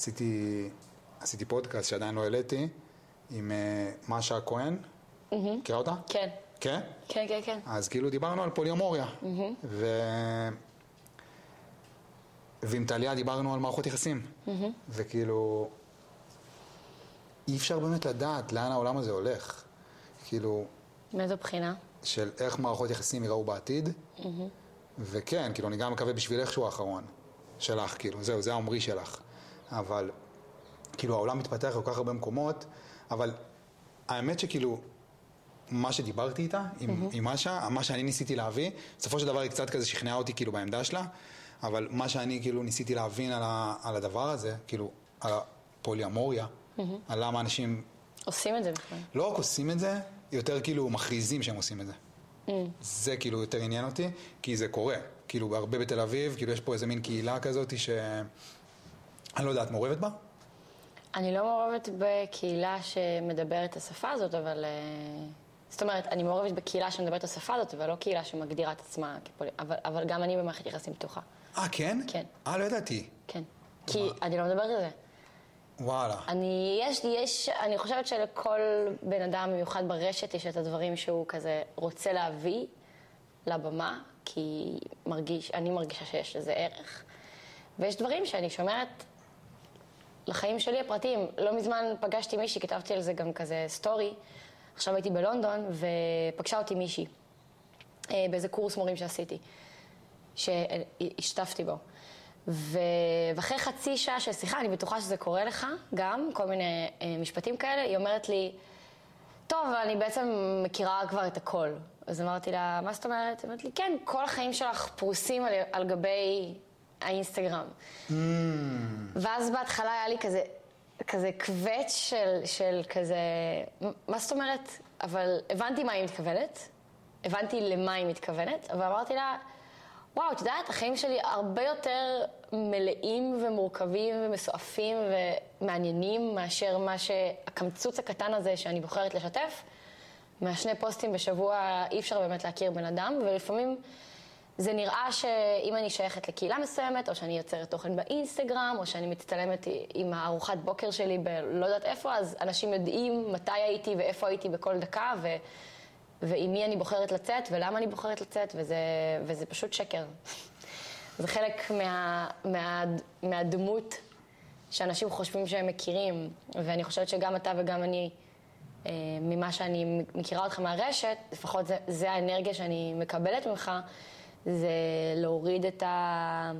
עשיתי, עשיתי פודקאסט שעדיין לא העליתי, עם אה, משה הכהן, מכירה אותה? כן. כן? כן, כן, כן. אז כאילו דיברנו על פוליומוריה. ו... ועם טליה דיברנו על מערכות יחסים. וכאילו, אי אפשר באמת לדעת לאן העולם הזה הולך. כאילו, מאיזו בחינה? של איך מערכות יחסים ייראו בעתיד. וכן, כאילו, אני גם מקווה בשבילך שהוא האחרון. שלך, כאילו, זהו, זה העומרי שלך. אבל, כאילו, העולם מתפתח בכל כך הרבה מקומות, אבל האמת שכאילו, מה שדיברתי איתה, עם, עם משה, מה שאני ניסיתי להביא, בסופו של דבר היא קצת כזה שכנעה אותי כאילו בעמדה שלה, אבל מה שאני כאילו ניסיתי להבין על, ה, על הדבר הזה, כאילו, על הפוליאמוריה, על למה אנשים עושים את זה בכלל. לא רק עושים את זה, יותר כאילו מכריזים שהם עושים את זה. זה כאילו יותר עניין אותי, כי זה קורה. כאילו הרבה בתל אביב, כאילו יש פה איזה מין קהילה כזאת ש... אני לא יודע, את מעורבת בה? אני לא מעורבת בקהילה שמדברת את השפה הזאת, אבל... אה, זאת אומרת, אני מעורבת בקהילה שמדברת את השפה הזאת, אבל לא קהילה שמגדירה את עצמה כפול... אבל, אבל גם אני במערכת יחסים פתוחה. אה, כן? כן. אה, לא ידעתי. כן. כי אני לא מדברת על זה. וואלה. אני, יש, יש, אני חושבת שלכל בן אדם, במיוחד ברשת, יש את הדברים שהוא כזה רוצה להביא לבמה, כי מרגיש, אני מרגישה שיש לזה ערך. ויש דברים שאני שומרת לחיים שלי הפרטיים. לא מזמן פגשתי מישהי, כתבתי על זה גם כזה סטורי. עכשיו הייתי בלונדון, ופגשה אותי מישהי, אה, באיזה קורס מורים שעשיתי, שהשתתפתי בו. ו... ואחרי חצי שעה של שיחה, אני בטוחה שזה קורה לך גם, כל מיני אה, משפטים כאלה, היא אומרת לי, טוב, אני בעצם מכירה כבר את הכל. אז אמרתי לה, מה זאת אומרת? היא אומרת לי, כן, כל החיים שלך פרוסים על, על גבי האינסטגרם. Mm. ואז בהתחלה היה לי כזה, כזה קווץ' של, של כזה, מה זאת אומרת? אבל הבנתי מה היא מתכוונת, הבנתי למה היא מתכוונת, אבל אמרתי לה, וואו, את יודעת, החיים שלי הרבה יותר מלאים ומורכבים ומסועפים ומעניינים מאשר מה שהקמצוץ הקטן הזה שאני בוחרת לשתף. מהשני פוסטים בשבוע אי אפשר באמת להכיר בן אדם, ולפעמים זה נראה שאם אני שייכת לקהילה מסוימת, או שאני יוצרת תוכן באינסטגרם, או שאני מצטלמת עם הארוחת בוקר שלי בלא יודעת איפה, אז אנשים יודעים מתי הייתי ואיפה הייתי בכל דקה, ו... ועם מי אני בוחרת לצאת, ולמה אני בוחרת לצאת, וזה, וזה פשוט שקר. זה חלק מה, מה, מהדמות שאנשים חושבים שהם מכירים, ואני חושבת שגם אתה וגם אני, אה, ממה שאני מכירה אותך מהרשת, לפחות זה, זה האנרגיה שאני מקבלת ממך, זה להוריד את ה...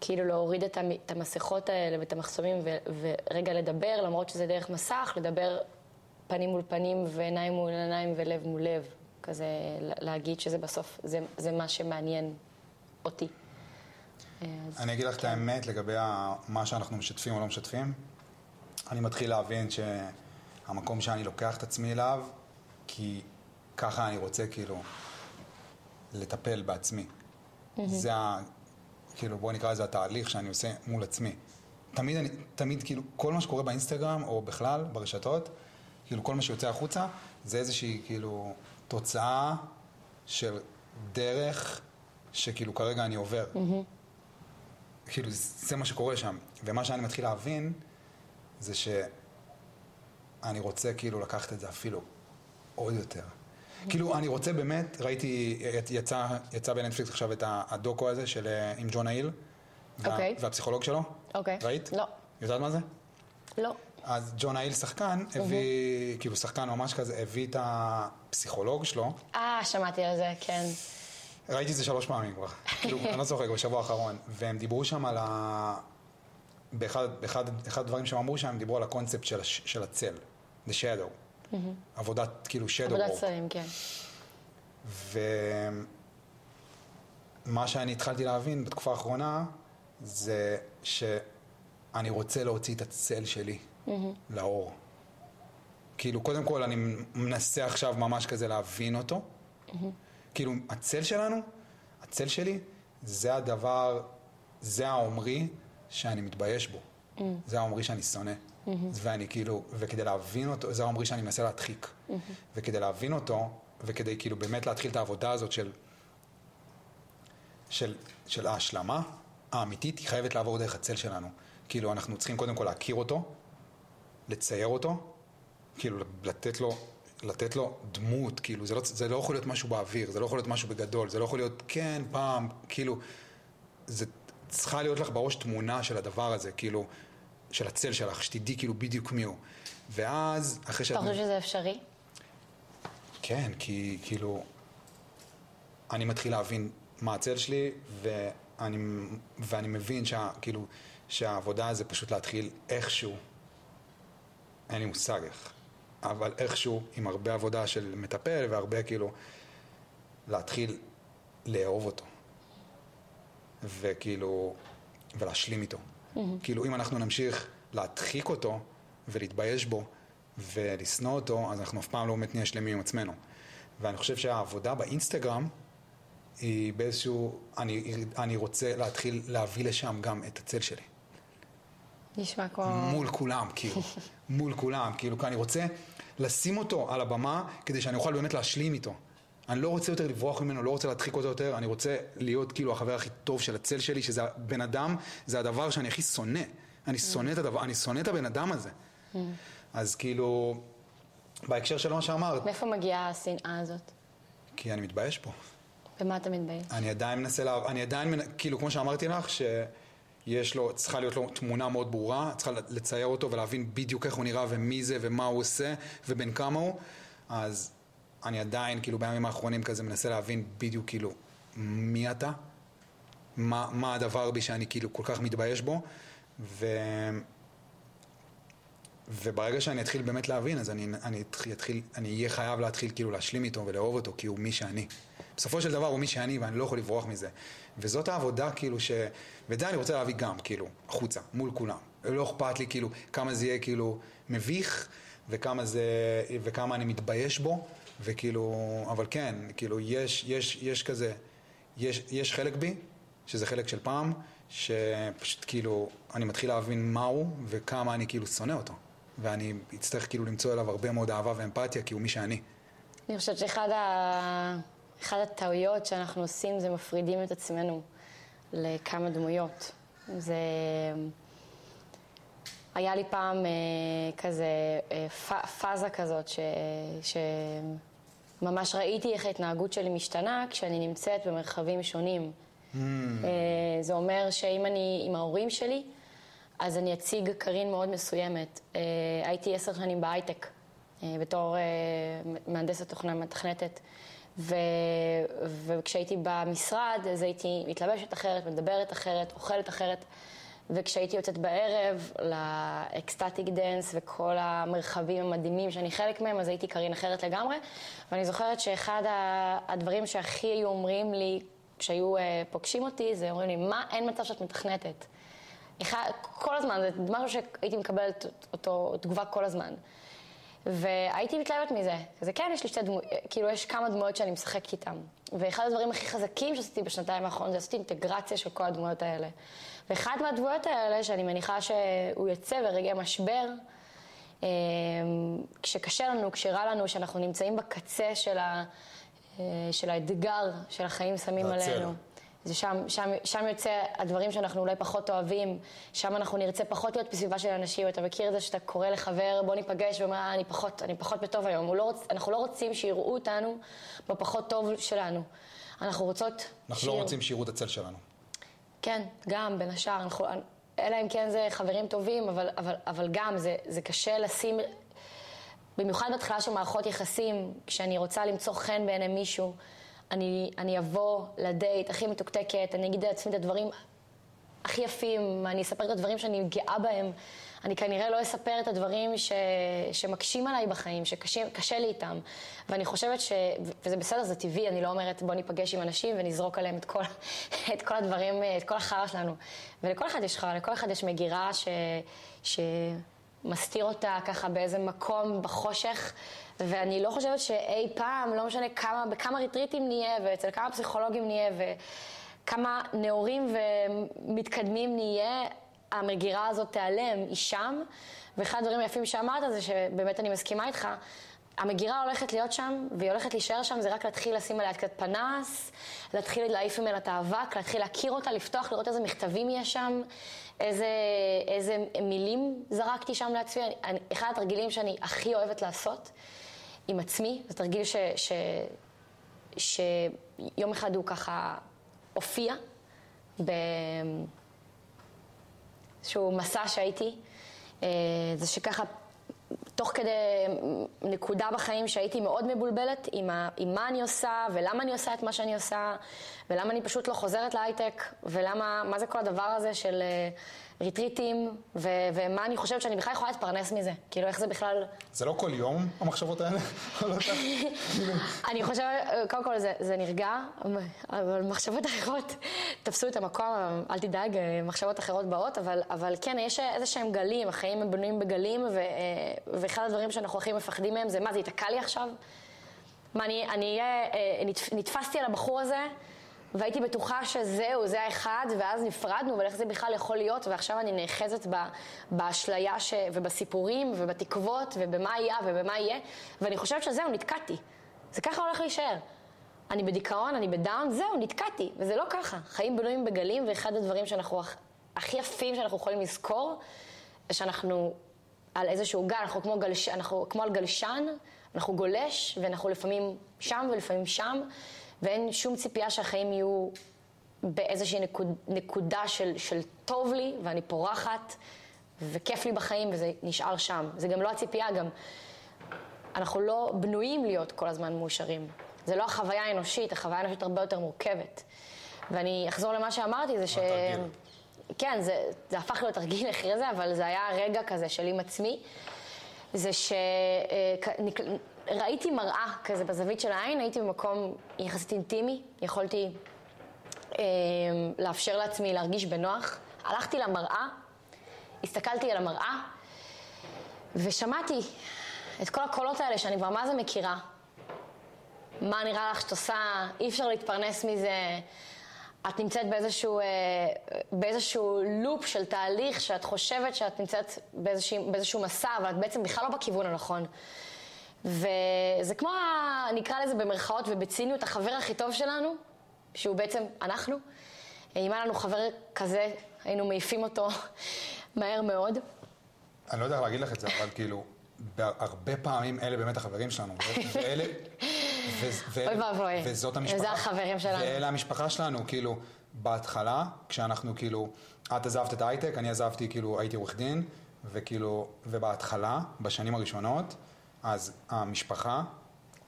כאילו להוריד את, המ, את המסכות האלה ואת המחסומים ו, ורגע לדבר, למרות שזה דרך מסך, לדבר פנים מול פנים ועיניים מול עיניים ולב מול לב. כזה להגיד שזה בסוף, זה, זה מה שמעניין אותי. אני אגיד לך את כן. האמת לגבי מה שאנחנו משתפים או לא משתפים. אני מתחיל להבין שהמקום שאני לוקח את עצמי אליו, כי ככה אני רוצה כאילו לטפל בעצמי. זה ה... כאילו, בואו נקרא לזה התהליך שאני עושה מול עצמי. תמיד אני, תמיד כאילו, כל מה שקורה באינסטגרם, או בכלל, ברשתות, כאילו, כל מה שיוצא החוצה, זה איזושהי, כאילו, תוצאה של דרך שכאילו כרגע אני עובר. כאילו, זה מה שקורה שם. ומה שאני מתחיל להבין, זה שאני רוצה כאילו לקחת את זה אפילו עוד יותר. כאילו, אני רוצה באמת, ראיתי, יצא, יצא בנטפליקס עכשיו את הדוקו הזה של, אה, עם ג'ון האיל, אוקיי. והפסיכולוג שלו. אוקיי. ראית? לא. יודעת מה זה? לא. אז ג'ון האיל שחקן, הביא, כאילו שחקן ממש כזה, הביא את הפסיכולוג שלו, אה, שמעתי על זה, כן. ראיתי את זה שלוש פעמים כבר, כאילו, אני לא צוחק, בשבוע האחרון, והם דיברו שם על ה... באחד, באחד, אחד הדברים שהם אמרו שם, הם דיברו על הקונספט של, של הצל, the shadow, עבודת, כאילו, shadow עבודת work. צללים, כן. ומה שאני התחלתי להבין בתקופה האחרונה, זה שאני רוצה להוציא את הצל שלי לאור. כאילו, קודם כל, אני מנסה עכשיו ממש כזה להבין אותו. כאילו, הצל שלנו, הצל שלי, זה הדבר, זה העומרי שאני מתבייש בו. זה העומרי שאני שונא. ואני כאילו, וכדי להבין אותו, זה העומרי שאני מנסה להדחיק. וכדי להבין אותו, וכדי כאילו באמת להתחיל את העבודה הזאת של, של, של ההשלמה האמיתית, היא חייבת לעבור דרך הצל שלנו. כאילו, אנחנו צריכים קודם כל להכיר אותו, לצייר אותו, כאילו, לתת לו, לתת לו דמות, כאילו, זה לא, זה לא יכול להיות משהו באוויר, זה לא יכול להיות משהו בגדול, זה לא יכול להיות, כן, פעם, כאילו, זה צריכה להיות לך בראש תמונה של הדבר הזה, כאילו, של הצל שלך, שתדעי כאילו בדיוק מי הוא. ואז, אחרי שאת... אתה חושב שזה אפשרי? כן, כי כאילו, אני מתחיל להבין מה הצל שלי, ואני, ואני מבין שה, כאילו, שהעבודה זה פשוט להתחיל איכשהו, אין לי מושג איך, אבל איכשהו, עם הרבה עבודה של מטפל והרבה כאילו, להתחיל לאהוב אותו. וכאילו, ולהשלים איתו. Mm-hmm. כאילו, אם אנחנו נמשיך להדחיק אותו ולהתבייש בו ולשנוא אותו, אז אנחנו אף פעם לא באמת נהיה שלמים עם עצמנו. ואני חושב שהעבודה באינסטגרם היא באיזשהו, אני, אני רוצה להתחיל להביא לשם גם את הצל שלי. נשמע כמו... מול כולם, כאילו. מול כולם, כאילו, כי אני רוצה לשים אותו על הבמה כדי שאני אוכל באמת להשלים איתו. אני לא רוצה יותר לברוח ממנו, לא רוצה להדחיק אותו יותר, אני רוצה להיות כאילו החבר הכי טוב של הצל שלי, שזה הבן אדם, זה הדבר שאני הכי שונא. אני שונא את הדבר, אני שונא את הבן אדם הזה. אז כאילו, בהקשר של מה שאמרת... מאיפה מגיעה השנאה הזאת? כי אני מתבייש פה. במה אתה מתבייש? אני עדיין מנסה, לה... אני עדיין, כאילו, כמו שאמרתי לך, שיש לו, צריכה להיות לו תמונה מאוד ברורה, צריכה לצייר אותו ולהבין בדיוק איך הוא נראה ומי זה ומה הוא עושה ובין כמה הוא, אז אני עדיין, כאילו, בימים האחרונים כזה מנסה להבין בדיוק, כאילו, מי אתה, מה, מה הדבר בי שאני כאילו כל כך מתבייש בו, ו... וברגע שאני אתחיל באמת להבין, אז אני, אני אתחיל, אני אהיה חייב להתחיל כאילו להשלים איתו ולאהוב אותו, כי הוא מי שאני. בסופו של דבר הוא מי שאני ואני לא יכול לברוח מזה. וזאת העבודה כאילו ש... ואת זה אני רוצה להביא גם, כאילו, החוצה, מול כולם. לא אכפת לי כאילו כמה זה יהיה כאילו מביך, וכמה זה... וכמה אני מתבייש בו, וכאילו... אבל כן, כאילו, יש, יש, יש כזה... יש, יש חלק בי, שזה חלק של פעם, שפשוט כאילו, אני מתחיל להבין מהו וכמה אני כאילו שונא אותו. ואני אצטרך כאילו למצוא אליו הרבה מאוד אהבה ואמפתיה, כי הוא מי שאני. אני חושבת שאחד ה... הטעויות שאנחנו עושים זה מפרידים את עצמנו לכמה דמויות. זה... היה לי פעם אה, כזה אה, פ... פאזה כזאת, ש... שממש ראיתי איך ההתנהגות שלי משתנה כשאני נמצאת במרחבים שונים. Mm. זה אומר שאם אני עם ההורים שלי, אז אני אציג קרין מאוד מסוימת. אה, הייתי עשר שנים בהייטק, אה, בתור מהנדסת תוכנה מתכנתת. ו... וכשהייתי במשרד, אז הייתי מתלבשת אחרת, מדברת אחרת, אוכלת אחרת. וכשהייתי יוצאת בערב ל ecstatic dance וכל המרחבים המדהימים שאני חלק מהם, אז הייתי קרין אחרת לגמרי. ואני זוכרת שאחד הדברים שהכי היו אומרים לי כשהיו אה, פוגשים אותי, זה אומרים לי, מה, אין מצב שאת מתכנתת. כל הזמן, זה משהו שהייתי מקבלת אותו תגובה כל הזמן. והייתי מתלהבת מזה. זה כן, יש לי שתי דמויות, כאילו, יש כמה דמויות שאני משחקת איתן. ואחד הדברים הכי חזקים שעשיתי בשנתיים האחרונות, זה עשיתי אינטגרציה של כל הדמויות האלה. ואחד מהדמויות האלה, שאני מניחה שהוא יוצא ברגעי משבר, אמ, כשקשה לנו, כשרע לנו, שאנחנו נמצאים בקצה של ה... אה, של האתגר של החיים שמים עלינו. זה שם, שם, שם יוצא הדברים שאנחנו אולי פחות אוהבים, שם אנחנו נרצה פחות להיות בסביבה של אנשים. אתה מכיר את זה שאתה קורא לחבר, בוא ניפגש, ואומר, אה, אני פחות, אני פחות בטוב היום. לא רוצ, אנחנו לא רוצים שיראו אותנו בפחות טוב שלנו. אנחנו רוצות... אנחנו שיר... לא רוצים שיראו את הצל שלנו. כן, גם, בין השאר. אנחנו, אלא אם כן זה חברים טובים, אבל, אבל, אבל גם, זה, זה קשה לשים במיוחד בהתחלה של מערכות יחסים, כשאני רוצה למצוא חן בעיני מישהו, אני, אני אבוא לדייט הכי מתוקתקת, אני אגיד לעצמי את הדברים הכי יפים, אני אספר את הדברים שאני גאה בהם. אני כנראה לא אספר את הדברים ש, שמקשים עליי בחיים, שקשה לי איתם. ואני חושבת ש... וזה בסדר, זה טבעי, אני לא אומרת בוא ניפגש עם אנשים ונזרוק עליהם את כל, את כל הדברים, את כל החרא שלנו. ולכל אחד יש חרא, לכל אחד יש מגירה ש... ש... מסתיר אותה ככה באיזה מקום בחושך, ואני לא חושבת שאי פעם, לא משנה כמה, בכמה ריטריטים נהיה, ואצל כמה פסיכולוגים נהיה, וכמה נאורים ומתקדמים נהיה, המגירה הזאת תיעלם, היא שם. ואחד הדברים היפים שאמרת זה שבאמת אני מסכימה איתך, המגירה הולכת להיות שם, והיא הולכת להישאר שם, זה רק להתחיל לשים עליה קצת פנס, להתחיל להעיף ממנה את האבק, להתחיל להכיר אותה, לפתוח, לראות איזה מכתבים יש שם, איזה, איזה מילים זרקתי שם לעצמי. אני, אחד התרגילים שאני הכי אוהבת לעשות עם עצמי, זה תרגיל ש, ש, שיום אחד הוא ככה הופיע באיזשהו מסע שהייתי, אה, זה שככה תוך כדי נקודה בחיים שהייתי מאוד מבולבלת עם, ה, עם מה אני עושה ולמה אני עושה את מה שאני עושה ולמה אני פשוט לא חוזרת להייטק ולמה, מה זה כל הדבר הזה של ריטריטים, ו- ומה אני חושבת שאני בכלל יכולה להתפרנס מזה. כאילו, איך זה בכלל... זה לא כל יום, המחשבות האלה? לא אני חושבת, קודם כל זה, זה נרגע, אבל מחשבות אחרות תפסו את המקום, אל תדאג, מחשבות אחרות באות, אבל, אבל כן, יש איזה שהם גלים, החיים הם בנויים בגלים, ו- ואחד הדברים שאנחנו הכי מפחדים מהם זה, מה, זה ייתקע לי עכשיו? מה, אני אהיה, אה, נתפסתי על הבחור הזה, והייתי בטוחה שזהו, זה האחד, ואז נפרדנו, ואיך זה בכלל יכול להיות, ועכשיו אני נאחזת באשליה ש... ובסיפורים, ובתקוות, ובמה היה, ובמה יהיה, ואני חושבת שזהו, נתקעתי. זה ככה הולך להישאר. אני בדיכאון, אני בדאון, זהו, נתקעתי. וזה לא ככה. חיים בנויים בגלים, ואחד הדברים שאנחנו הכי יפים שאנחנו יכולים לזכור, שאנחנו על איזשהו גל, אנחנו כמו, גלש, אנחנו כמו על גלשן, אנחנו גולש, ואנחנו לפעמים שם ולפעמים שם. ואין שום ציפייה שהחיים יהיו באיזושהי נקוד, נקודה של, של טוב לי, ואני פורחת, וכיף לי בחיים, וזה נשאר שם. זה גם לא הציפייה, גם אנחנו לא בנויים להיות כל הזמן מאושרים. זה לא החוויה האנושית, החוויה האנושית הרבה יותר מורכבת. ואני אחזור למה שאמרתי, זה ש... כן, זה, זה הפך להיות תרגיל אחרי זה, אבל זה היה רגע כזה של עם עצמי. זה ש... ראיתי מראה כזה בזווית של העין, הייתי במקום יחסית אינטימי, יכולתי אה, לאפשר לעצמי להרגיש בנוח. הלכתי למראה, הסתכלתי על המראה, ושמעתי את כל הקולות האלה שאני כבר מה זה מכירה. מה נראה לך שאת עושה, אי אפשר להתפרנס מזה, את נמצאת באיזשהו, אה, באיזשהו לופ של תהליך שאת חושבת שאת נמצאת באיזשהו, באיזשהו מסע, אבל את בעצם בכלל לא בכיוון הנכון. וזה כמו, נקרא לזה במרכאות ובציניות, החבר הכי טוב שלנו, שהוא בעצם אנחנו. אם היה לנו חבר כזה, היינו מעיפים אותו מהר מאוד. אני לא יודע איך להגיד לך את זה, אבל כאילו, הרבה פעמים אלה באמת החברים שלנו. ואלה... אוי ואבוי. וזאת המשפחה. וזה החברים שלנו. ואלה המשפחה שלנו, כאילו, בהתחלה, כשאנחנו כאילו, את עזבת את ההייטק, אני עזבתי, כאילו, הייתי עורך דין, וכאילו, ובהתחלה, בשנים הראשונות, אז המשפחה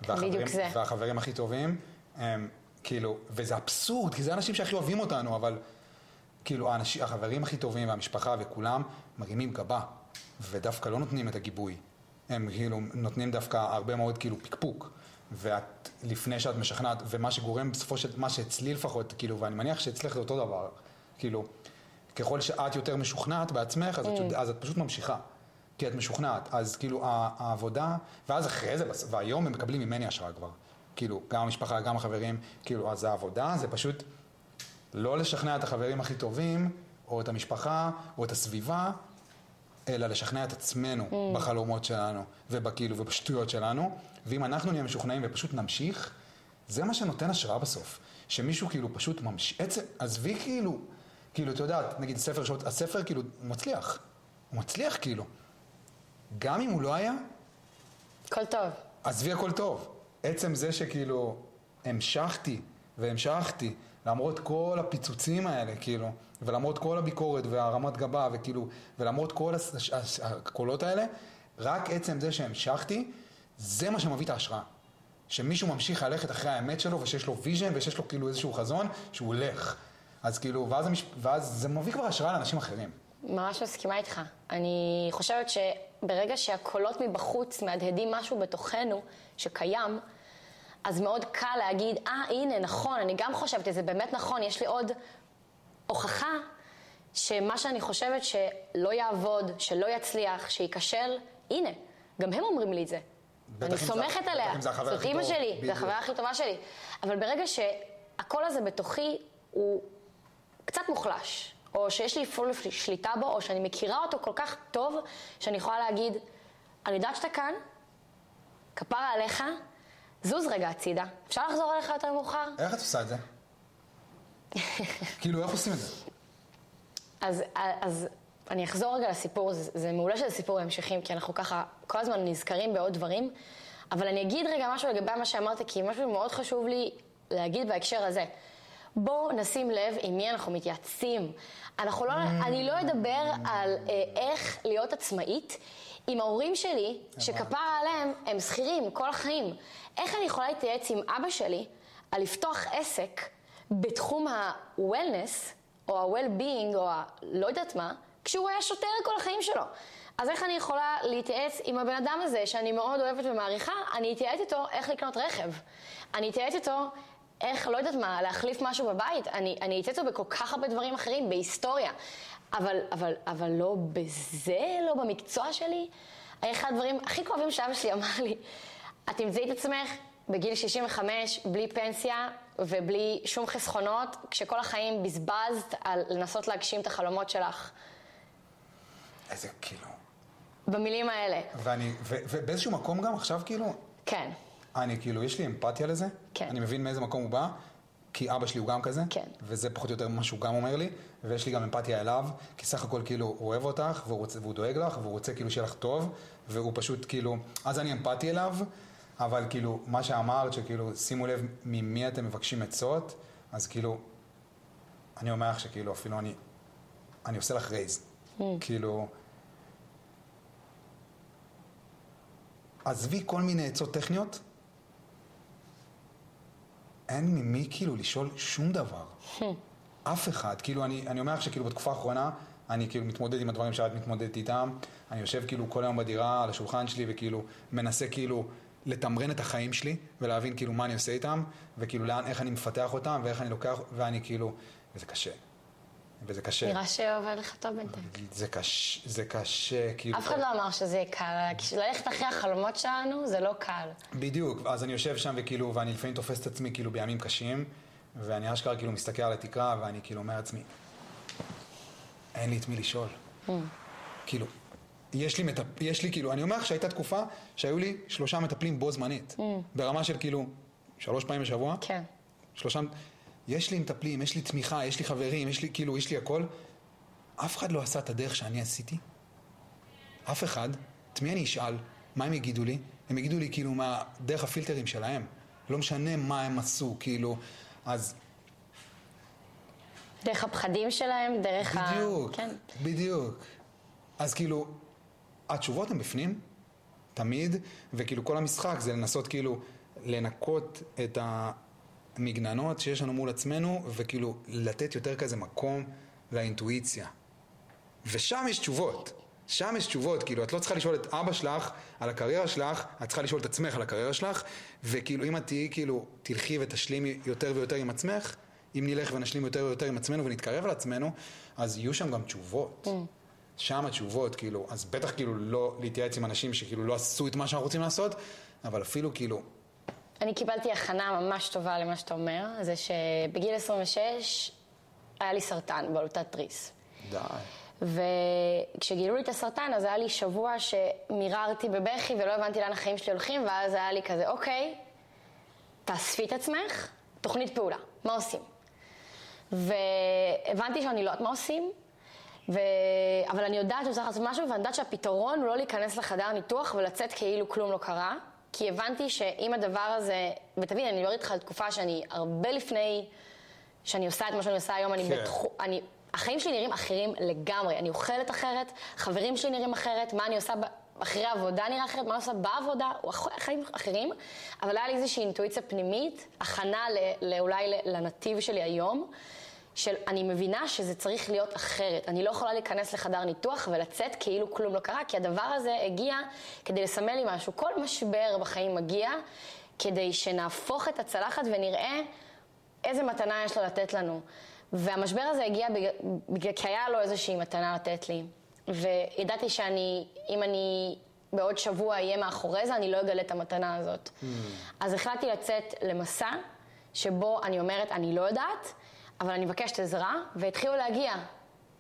והחברים, והחברים הכי טובים, הם כאילו, וזה אבסורד, כי זה האנשים שהכי אוהבים אותנו, אבל כאילו האנשים, החברים הכי טובים והמשפחה וכולם מרימים גבה, ודווקא לא נותנים את הגיבוי. הם כאילו נותנים דווקא הרבה מאוד כאילו פקפוק. ואת, לפני שאת משכנעת, ומה שגורם בסופו של, מה שאצלי לפחות, כאילו, ואני מניח שאצלך זה אותו דבר, כאילו, ככל שאת יותר משוכנעת בעצמך, אז, mm. את, אז את פשוט ממשיכה. כי את משוכנעת. אז כאילו העבודה, ואז אחרי זה, והיום הם מקבלים ממני השראה כבר. כאילו, גם המשפחה, גם החברים, כאילו, אז העבודה זה פשוט לא לשכנע את החברים הכי טובים, או את המשפחה, או את הסביבה, אלא לשכנע את עצמנו mm. בחלומות שלנו, ובכאילו, ובשטויות שלנו. ואם אנחנו נהיה משוכנעים ופשוט נמשיך, זה מה שנותן השראה בסוף. שמישהו כאילו פשוט ממשיך, עצם, עזבי כאילו, כאילו, אתה יודע, נגיד ספר שעות, הספר כאילו, מצליח. הוא מצליח כאילו. גם אם הוא לא היה... הכל טוב. עזבי הכל טוב. עצם זה שכאילו המשכתי והמשכתי, למרות כל הפיצוצים האלה, כאילו, ולמרות כל הביקורת והרמת גבה, וכאילו, ולמרות כל הקולות האלה, רק עצם זה שהמשכתי, זה מה שמביא את ההשראה. שמישהו ממשיך ללכת אחרי האמת שלו, ושיש לו vision, ושיש לו כאילו איזשהו חזון, שהוא הולך. אז כאילו, ואז, המש... ואז זה מביא כבר השראה לאנשים אחרים. ממש מסכימה איתך. אני חושבת שברגע שהקולות מבחוץ מהדהדים משהו בתוכנו שקיים, אז מאוד קל להגיד, אה, ah, הנה, נכון, אני גם חושבת את זה, באמת נכון, יש לי עוד הוכחה שמה שאני חושבת שלא יעבוד, שלא יצליח, שייכשל, הנה, גם הם אומרים לי את זה. אני סומכת עליה, זאת אימא שלי, זו החברה הכי טובה שלי. אבל ברגע שהקול הזה בתוכי הוא קצת מוחלש, או שיש לי פול שליטה בו, או שאני מכירה אותו כל כך טוב, שאני יכולה להגיד, אני יודעת שאתה כאן, כפרה עליך, זוז רגע הצידה. אפשר לחזור אליך יותר מאוחר? איך את עושה את זה? כאילו, איך עושים את זה? אז, אז אני אחזור רגע לסיפור, זה, זה מעולה שזה סיפור המשכים, כי אנחנו ככה כל הזמן נזכרים בעוד דברים, אבל אני אגיד רגע משהו לגבי מה שאמרת, כי משהו מאוד חשוב לי להגיד בהקשר הזה. בואו נשים לב עם מי אנחנו מתייעצים. אנחנו לא, Mm. אני לא אדבר על אה, איך להיות עצמאית עם ההורים שלי, שכפרה עליהם, הם שכירים כל החיים. איך אני יכולה להתייעץ עם אבא שלי על לפתוח עסק בתחום ה-wellness, או ה-well-being, או ה-לא יודעת מה, כשהוא היה שוטר כל החיים שלו. אז איך אני יכולה להתייעץ עם הבן אדם הזה, שאני מאוד אוהבת ומעריכה, אני אתייעץ איתו איך לקנות רכב. אני אתייעץ איתו איך, לא יודעת מה, להחליף משהו בבית. אני, אני איתו בכל כך הרבה דברים אחרים, בהיסטוריה. אבל, אבל, אבל לא בזה, לא במקצוע שלי. אחד הדברים הכי כואבים שאבא שלי אמר לי, את תמצאי את עצמך בגיל 65, בלי פנסיה ובלי שום חסכונות, כשכל החיים בזבזת על לנסות להגשים את החלומות שלך. איזה, כאילו... במילים האלה. ואני, ו, ובאיזשהו מקום גם עכשיו, כאילו, כן, אני כאילו, יש לי אמפתיה לזה. כן. אני מבין מאיזה מקום הוא בא, כי אבא שלי הוא גם כזה. כן. וזה פחות או יותר מה שהוא גם אומר לי, ויש לי גם אמפתיה אליו, כי סך הכל כאילו הוא אוהב אותך, והוא, רוצה, והוא דואג לך, והוא רוצה כאילו שיהיה לך טוב, והוא פשוט כאילו, אז אני אמפתי אליו, אבל כאילו, מה שאמרת, שכאילו, שימו לב ממי אתם מבקשים עצות, אז כאילו, אני אומר לך שכאילו, אפילו אני, אני עושה לך רייז. כאילו, עזבי כל מיני עצות טכניות, אין ממי כאילו לשאול שום דבר. אף אחד. כאילו, אני, אני אומר לך שכאילו בתקופה האחרונה, אני כאילו מתמודד עם הדברים שאת מתמודדת איתם. אני יושב כאילו כל היום בדירה על השולחן שלי וכאילו מנסה כאילו לתמרן את החיים שלי ולהבין כאילו מה אני עושה איתם וכאילו לאן, איך אני מפתח אותם ואיך אני לוקח, ואני כאילו, וזה קשה. וזה קשה. נראה שעובד לך טוב בינתיים. זה קשה, זה קשה, כאילו... אף אחד לא אמר שזה יהיה קל, ללכת אחרי החלומות שלנו זה לא קל. בדיוק, אז אני יושב שם וכאילו, ואני לפעמים תופס את עצמי כאילו בימים קשים, ואני אשכרה כאילו מסתכל על התקרה, ואני כאילו אומר לעצמי, אין לי את מי לשאול. כאילו, יש לי, מטפ... יש לי כאילו, אני אומר לך שהייתה תקופה שהיו לי שלושה מטפלים בו זמנית. ברמה של כאילו, שלוש פעמים בשבוע. כן. שלושה, יש לי מטפלים, יש לי תמיכה, יש לי חברים, יש לי כאילו, יש לי הכל. אף אחד לא עשה את הדרך שאני עשיתי. אף אחד. את מי אני אשאל? מה הם יגידו לי? הם יגידו לי כאילו מה, דרך הפילטרים שלהם. לא משנה מה הם עשו, כאילו, אז דרך הפחדים שלהם, דרך ה... בדיוק, כן. בדיוק. אז כאילו, התשובות הן בפנים, תמיד, וכאילו כל המשחק זה לנסות כאילו לנקות את המגננות שיש לנו מול עצמנו, וכאילו לתת יותר כזה מקום לאינטואיציה. ושם יש תשובות. שם יש תשובות, כאילו, את לא צריכה לשאול את אבא שלך על הקריירה שלך, את צריכה לשאול את עצמך על הקריירה שלך, וכאילו, אם את תהיי, כאילו, תלכי ותשלימי יותר ויותר עם עצמך, אם נלך ונשלים יותר ויותר עם עצמנו ונתקרב על עצמנו, אז יהיו שם גם תשובות. שם התשובות, כאילו, אז בטח כאילו לא להתייעץ עם אנשים שכאילו לא עשו את מה שאנחנו רוצים לעשות, אבל אפילו כאילו, אני קיבלתי הכנה ממש טובה למה שאתה אומר, זה שבגיל 26 היה לי סרטן בלוטת תריס. די. וכשגילו לי את הסרטן, אז היה לי שבוע שמיררתי בבכי ולא הבנתי לאן החיים שלי הולכים, ואז היה לי כזה, אוקיי, תאספי את עצמך, תוכנית פעולה, מה עושים? והבנתי שאני לא יודעת מה עושים, ו... אבל אני יודעת שצריך לעשות משהו, ואני יודעת שהפתרון הוא לא להיכנס לחדר ניתוח ולצאת כאילו כלום לא קרה, כי הבנתי שאם הדבר הזה, ותבין, אני מדברת איתך על תקופה שאני הרבה לפני שאני עושה את מה שאני עושה היום, אני כן. בתחום, אני... החיים שלי נראים אחרים לגמרי, אני אוכלת אחרת, חברים שלי נראים אחרת, מה אני עושה ב... אחרי העבודה נראה אחרת, מה אני עושה בעבודה, או חיים אחרים, אבל היה לי איזושהי אינטואיציה פנימית, הכנה ל... לא, אולי ל- לנתיב שלי היום, של אני מבינה שזה צריך להיות אחרת. אני לא יכולה להיכנס לחדר ניתוח ולצאת כאילו כלום לא קרה, כי הדבר הזה הגיע כדי לסמל לי משהו. כל משבר בחיים מגיע כדי שנהפוך את הצלחת ונראה איזה מתנה יש לו לתת לנו. והמשבר הזה הגיע בגלל, בגלל כי היה לו איזושהי מתנה לתת לי. וידעתי שאני, אם אני בעוד שבוע אהיה מאחורי זה, אני לא אגלה את המתנה הזאת. אז החלטתי לצאת למסע שבו אני אומרת, אני לא יודעת, אבל אני מבקשת עזרה, והתחילו להגיע.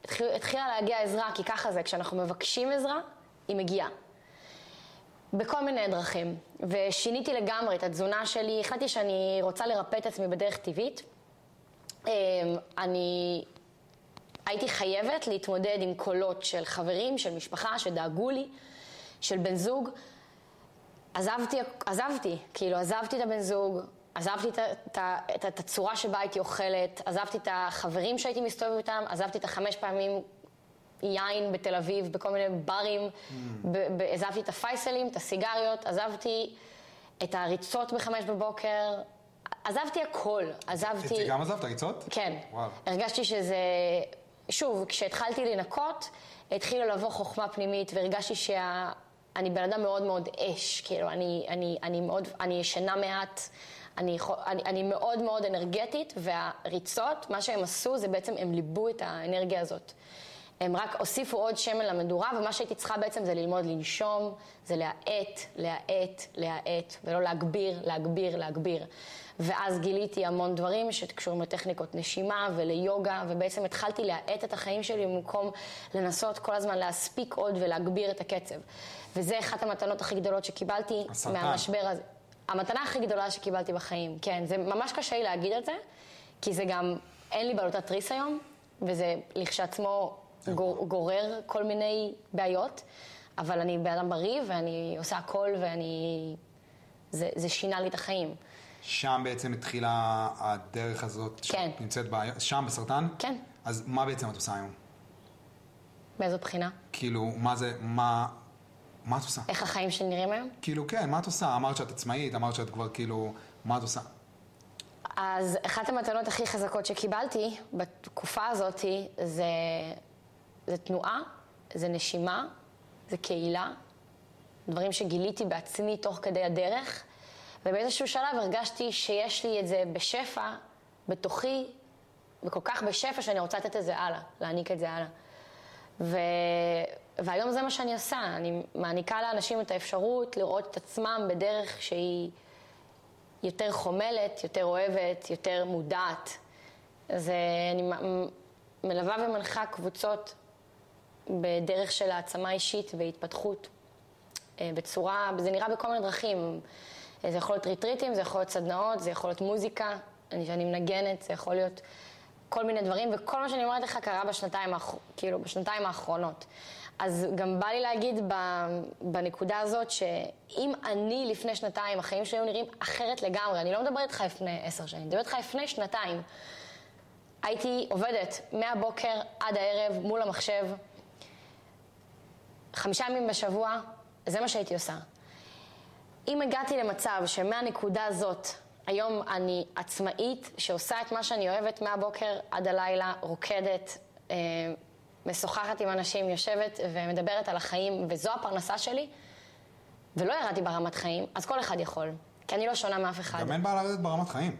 התחיל, התחילה להגיע עזרה, כי ככה זה, כשאנחנו מבקשים עזרה, היא מגיעה. בכל מיני דרכים. ושיניתי לגמרי את התזונה שלי, החלטתי שאני רוצה לרפא את עצמי בדרך טבעית. אמ, אני הייתי חייבת להתמודד עם קולות של חברים, של משפחה, שדאגו לי, של בן זוג. עזבתי, עזבתי, כאילו עזבתי את הבן זוג, עזבתי את, הצורה שבה הייתי אוכלת, עזבתי את החברים שהייתי מסתובבת איתם, עזבתי את החמש פעמים יין בתל אביב, בכל מיני ברים, mm. עזבתי את הפייסלים, את הסיגריות, עזבתי את הריצות בחמש בבוקר, עזבתי הכל, עזבתי... גם עזבת, ריצות? כן. וואו. הרגשתי שזה... שוב, כשהתחלתי לנקות, התחילה לבוא חוכמה פנימית, והרגשתי שאני בן אדם מאוד מאוד אש, כאילו, אני, אני, אני מאוד, אני ישנה מעט, אני, אני, אני מאוד מאוד אנרגטית, והריצות, מה שהם עשו זה בעצם, הם ליבו את האנרגיה הזאת. הם רק הוסיפו עוד שמן למדורה, ומה שהייתי צריכה בעצם זה ללמוד לנשום, זה להאט, להאט, להאט, ולא להגביר, להגביר, להגביר. ואז גיליתי המון דברים שקשורים לטכניקות נשימה וליוגה, ובעצם התחלתי להאט את החיים שלי במקום לנסות כל הזמן להספיק עוד ולהגביר את הקצב. וזה אחת המתנות הכי גדולות שקיבלתי הסרטן. מהמשבר הזה. המתנה הכי גדולה שקיבלתי בחיים, כן. זה ממש קשה לי להגיד את זה, כי זה גם, אין לי בעלותת תריס היום, וזה לכשעצמו גור, גורר כל מיני בעיות, אבל אני בן אדם בריא ואני עושה הכל ואני... זה, זה שינה לי את החיים. שם בעצם התחילה הדרך הזאת, כן. נמצאת בה, שם בסרטן? כן. אז מה בעצם את עושה היום? באיזו בחינה? כאילו, מה זה, מה, מה את עושה? איך החיים שלי נראים היום? כאילו, כן, מה את עושה? אמרת שאת עצמאית, אמרת שאת כבר כאילו, מה את עושה? אז אחת המתנות הכי חזקות שקיבלתי בתקופה הזאת זה, זה תנועה, זה נשימה, זה קהילה, דברים שגיליתי בעצמי תוך כדי הדרך, ובאיזשהו שלב הרגשתי שיש לי את זה בשפע, בתוכי, וכל כך בשפע שאני רוצה לתת את זה הלאה, להעניק את זה הלאה. ו... והיום זה מה שאני עושה, אני מעניקה לאנשים את האפשרות לראות את עצמם בדרך שהיא יותר חומלת, יותר אוהבת, יותר מודעת. אז אני מלווה ומנחה קבוצות בדרך של העצמה אישית והתפתחות. אה, בצורה, זה נראה בכל מיני דרכים. זה יכול להיות ריטריטים, זה יכול להיות סדנאות, זה יכול להיות מוזיקה, אני, שאני מנגנת, זה יכול להיות כל מיני דברים, וכל מה שאני אומרת לך קרה בשנתיים, האח... כאילו, בשנתיים האחרונות. אז גם בא לי להגיד בנקודה הזאת, שאם אני לפני שנתיים, החיים שלי היו נראים אחרת לגמרי, אני לא מדברת איתך לפני עשר שנים, אני מדברת איתך לפני שנתיים. הייתי עובדת מהבוקר עד הערב מול המחשב, חמישה ימים בשבוע, זה מה שהייתי עושה. אם הגעתי למצב שמהנקודה הזאת, היום אני עצמאית, שעושה את מה שאני אוהבת מהבוקר עד הלילה, רוקדת, אה, משוחחת עם אנשים, יושבת ומדברת על החיים, וזו הפרנסה שלי, ולא ירדתי ברמת חיים, אז כל אחד יכול, כי אני לא שונה מאף אחד. גם אין בעיה לרדת ברמת חיים.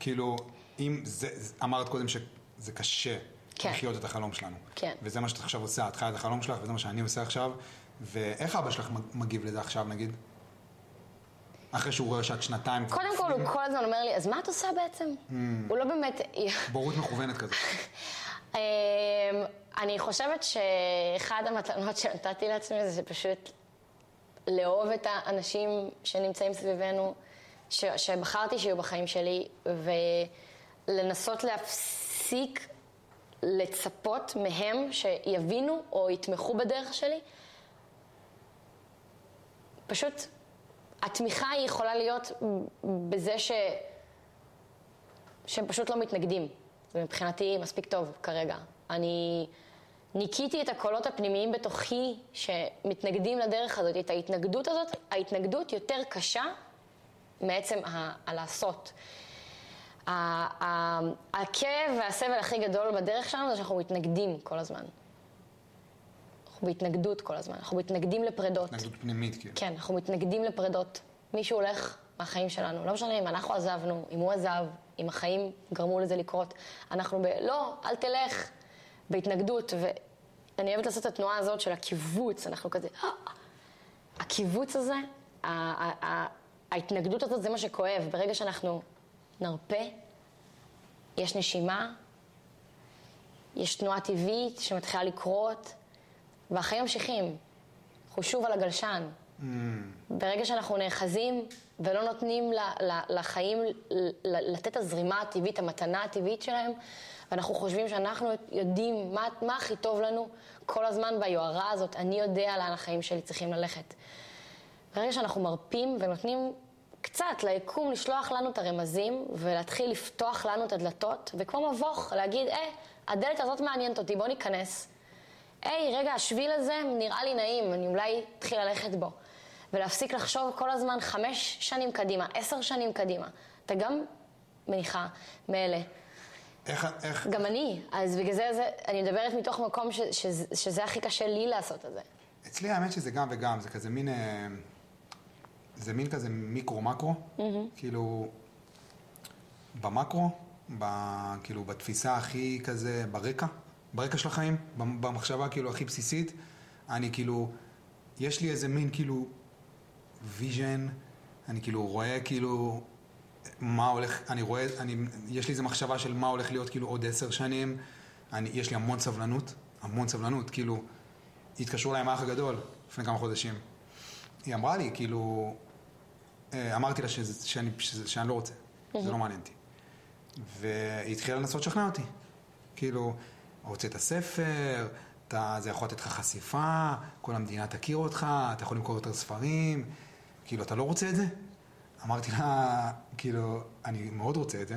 כאילו, אם זה, אמרת קודם שזה קשה כן. לחיות את החלום שלנו. כן. וזה מה שאת עכשיו עושה, את חיה את החלום שלך, וזה מה שאני עושה עכשיו. ואיך אבא שלך מגיב לזה עכשיו, נגיד? אחרי שהוא רואה שאת שנתיים... קודם כל, הוא כל הזמן אומר לי, אז מה את עושה בעצם? Mm. הוא לא באמת... בורות מכוונת כזאת. אמ, אני חושבת שאחד המתנות שנתתי לעצמי זה פשוט לאהוב את האנשים שנמצאים סביבנו, ש, שבחרתי שיהיו בחיים שלי, ולנסות להפסיק לצפות מהם שיבינו או יתמכו בדרך שלי. פשוט התמיכה היא יכולה להיות בזה ש... שהם פשוט לא מתנגדים. ומבחינתי מספיק טוב כרגע. אני ניקיתי את הקולות הפנימיים בתוכי שמתנגדים לדרך הזאת, את ההתנגדות הזאת, ההתנגדות יותר קשה מעצם הלעשות. הכאב והסבל הכי גדול בדרך שלנו זה שאנחנו מתנגדים כל הזמן. אנחנו בהתנגדות כל הזמן, אנחנו מתנגדים לפרדות. התנגדות פנימית, כאילו. כן, אנחנו מתנגדים לפרדות. מישהו הולך מהחיים שלנו, לא משנה אם אנחנו עזבנו, אם הוא עזב, אם החיים גרמו לזה לקרות. אנחנו ב... לא, אל תלך, בהתנגדות. ואני אוהבת לעשות את התנועה הזאת של הקיבוץ, אנחנו כזה... אה, הקיבוץ הזה, ההתנגדות הזאת זה מה שכואב. ברגע שאנחנו נרפה, יש נשימה, יש תנועה טבעית שמתחילה לקרות, והחיים ממשיכים. אנחנו שוב על הגלשן, ברגע שאנחנו נאחזים ולא נותנים ל- ל- לחיים ל- לתת את הזרימה הטבעית, המתנה הטבעית שלהם, ואנחנו חושבים שאנחנו יודעים מה, מה הכי טוב לנו, כל הזמן ביוהרה הזאת, אני יודע לאן החיים שלי צריכים ללכת. ברגע שאנחנו מרפים ונותנים קצת ליקום לשלוח לנו את הרמזים ולהתחיל לפתוח לנו את הדלתות, וכמו מבוך, להגיד, אה, הדלת הזאת מעניינת אותי, בוא ניכנס. היי, רגע, השביל הזה נראה לי נעים, אני אולי אתחיל ללכת בו. ולהפסיק לחשוב כל הזמן חמש שנים קדימה, עשר שנים קדימה. אתה גם מניחה מאלה. איך, איך, גם אני, אז בגלל זה, זה אני מדברת מתוך מקום ש, ש, שזה הכי קשה לי לעשות את זה. אצלי האמת שזה גם וגם, זה כזה מין, אה, זה מין כזה מיקרו-מקרו, כאילו, במקרו, ב, כאילו בתפיסה הכי כזה, ברקע, ברקע של החיים, במחשבה כאילו הכי בסיסית, אני כאילו, יש לי איזה מין כאילו vision, אני כאילו רואה כאילו מה הולך, אני רואה, אני, יש לי איזה מחשבה של מה הולך להיות כאילו עוד עשר שנים, אני, יש לי המון סבלנות, המון סבלנות, כאילו, התקשרו אליי עם האח הגדול לפני כמה חודשים. היא אמרה לי, כאילו, אה, אמרתי לה שזה, שאני, שזה, שאני לא רוצה, זה לא מעניין אותי. והיא התחילה לנסות לשכנע אותי. כאילו, רוצה את הספר, אתה, זה יכול לתת לך חשיפה, כל המדינה תכיר אותך, אתה יכול למכור יותר ספרים, כאילו, אתה לא רוצה את זה? אמרתי לה, כאילו, אני מאוד רוצה את זה,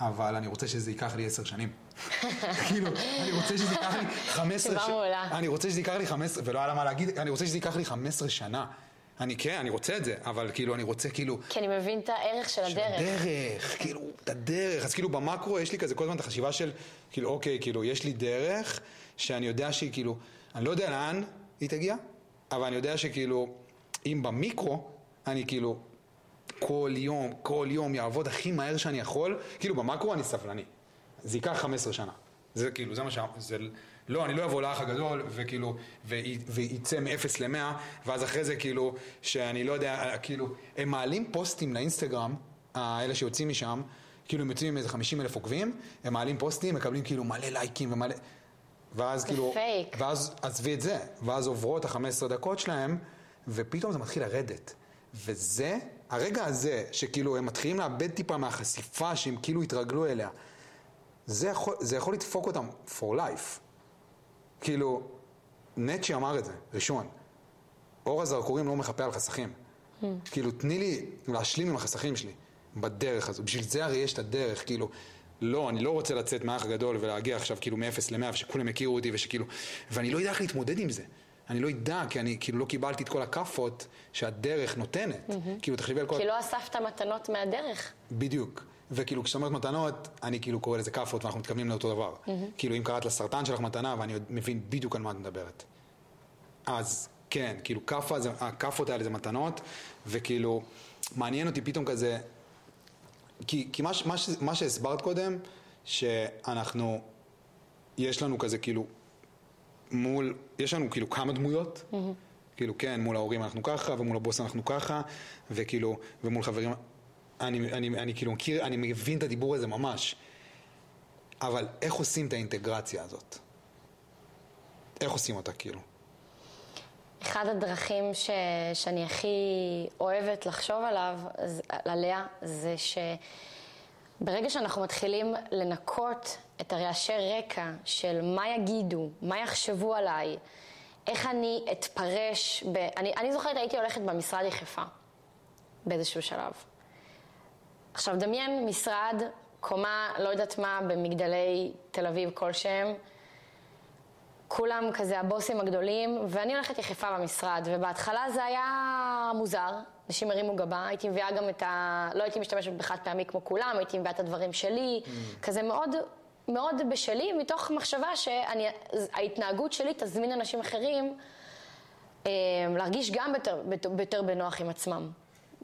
אבל אני רוצה שזה ייקח לי עשר שנים. כאילו, אני רוצה שזה ייקח לי חמש עשרה מעולה. אני רוצה שזה ייקח לי חמש עשרה, ולא היה לה מה להגיד, אני רוצה שזה ייקח לי חמש עשרה שנה. אני כן, אני רוצה את זה, אבל כאילו, אני רוצה כאילו... כי אני מבין את הערך של הדרך. דרך, כאילו, את הדרך. אז כאילו במקרו יש לי כזה כל הזמן את החשיבה של, כאילו, אוקיי, כאילו, יש לי דרך שאני יודע שהיא כאילו, אני לא יודע לאן היא תגיע, אבל אני יודע שכאילו, אם במיקרו, אני כאילו, כל יום, כל יום יעבוד הכי מהר שאני יכול, כאילו במקרו אני סבלני. זה ייקח 15 שנה. זה כאילו, זה מה ש... זה... לא, אני לא אבוא לאח הגדול, וכאילו, וי- וייצא מ-0 ל-100, ואז אחרי זה כאילו, שאני לא יודע, כאילו, הם מעלים פוסטים לאינסטגרם, האלה שיוצאים משם, כאילו הם יוצאים עם איזה 50 אלף עוקבים, הם מעלים פוסטים, מקבלים כאילו מלא לייקים ומלא... ואז כאילו... פייק. ואז עזבי את זה, ואז עוברות ה-15 דקות שלהם, ופתאום זה מתחיל לרדת. וזה, הרגע הזה, שכאילו הם מתחילים לאבד טיפה מהחשיפה שהם כאילו התרגלו אליה, זה יכול, זה יכול לדפוק אותם for life. כאילו, נצ'י אמר את זה, ראשון. אור הזרקורים לא מחפה על חסכים. כאילו, תני לי להשלים עם החסכים שלי בדרך הזו. בשביל זה הרי יש את הדרך, כאילו, לא, אני לא רוצה לצאת מהאח הגדול ולהגיע עכשיו כאילו מ-0 ל-100 ושכולם יכירו אותי ושכאילו, ואני לא יודע איך להתמודד עם זה. אני לא אדע, כי אני כאילו לא קיבלתי את כל הכאפות שהדרך נותנת. כאילו, תחשבי על כל... כי לא אספת מתנות מהדרך. בדיוק. וכאילו כשאת אומרת מתנות, אני כאילו קורא לזה כאפות ואנחנו מתכוונים לאותו דבר. כאילו אם קראת לסרטן שלך מתנה ואני עוד מבין בדיוק על מה את מדברת. אז כן, כאילו כאפה, זה- הכאפות האלה זה מתנות, וכאילו מעניין אותי פתאום כזה, כי, כי מה, מה, מה שהסברת קודם, שאנחנו, יש לנו כזה כאילו מול, יש לנו כאילו כמה דמויות, כאילו כן, מול ההורים אנחנו ככה, ומול הבוס אנחנו ככה, וכאילו, ומול חברים, אני, אני, אני כאילו מכיר, אני מבין את הדיבור הזה ממש, אבל איך עושים את האינטגרציה הזאת? איך עושים אותה כאילו? אחד הדרכים ש... שאני הכי אוהבת לחשוב עליו, עליה, זה שברגע שאנחנו מתחילים לנקות את הרעשי רקע של מה יגידו, מה יחשבו עליי, איך אני אתפרש, ב... אני, אני זוכרת הייתי הולכת במשרד יחפה באיזשהו שלב. עכשיו דמיין משרד, קומה, לא יודעת מה, במגדלי תל אביב כלשהם, כולם כזה הבוסים הגדולים, ואני הולכת יחפה במשרד, ובהתחלה זה היה מוזר, אנשים הרימו גבה, הייתי מביאה גם את ה... לא הייתי משתמשת בחד פעמי כמו כולם, הייתי מביאה את הדברים שלי, כזה מאוד, מאוד בשלי, מתוך מחשבה שההתנהגות שלי תזמין אנשים אחרים אה, להרגיש גם יותר, יותר בנוח עם עצמם.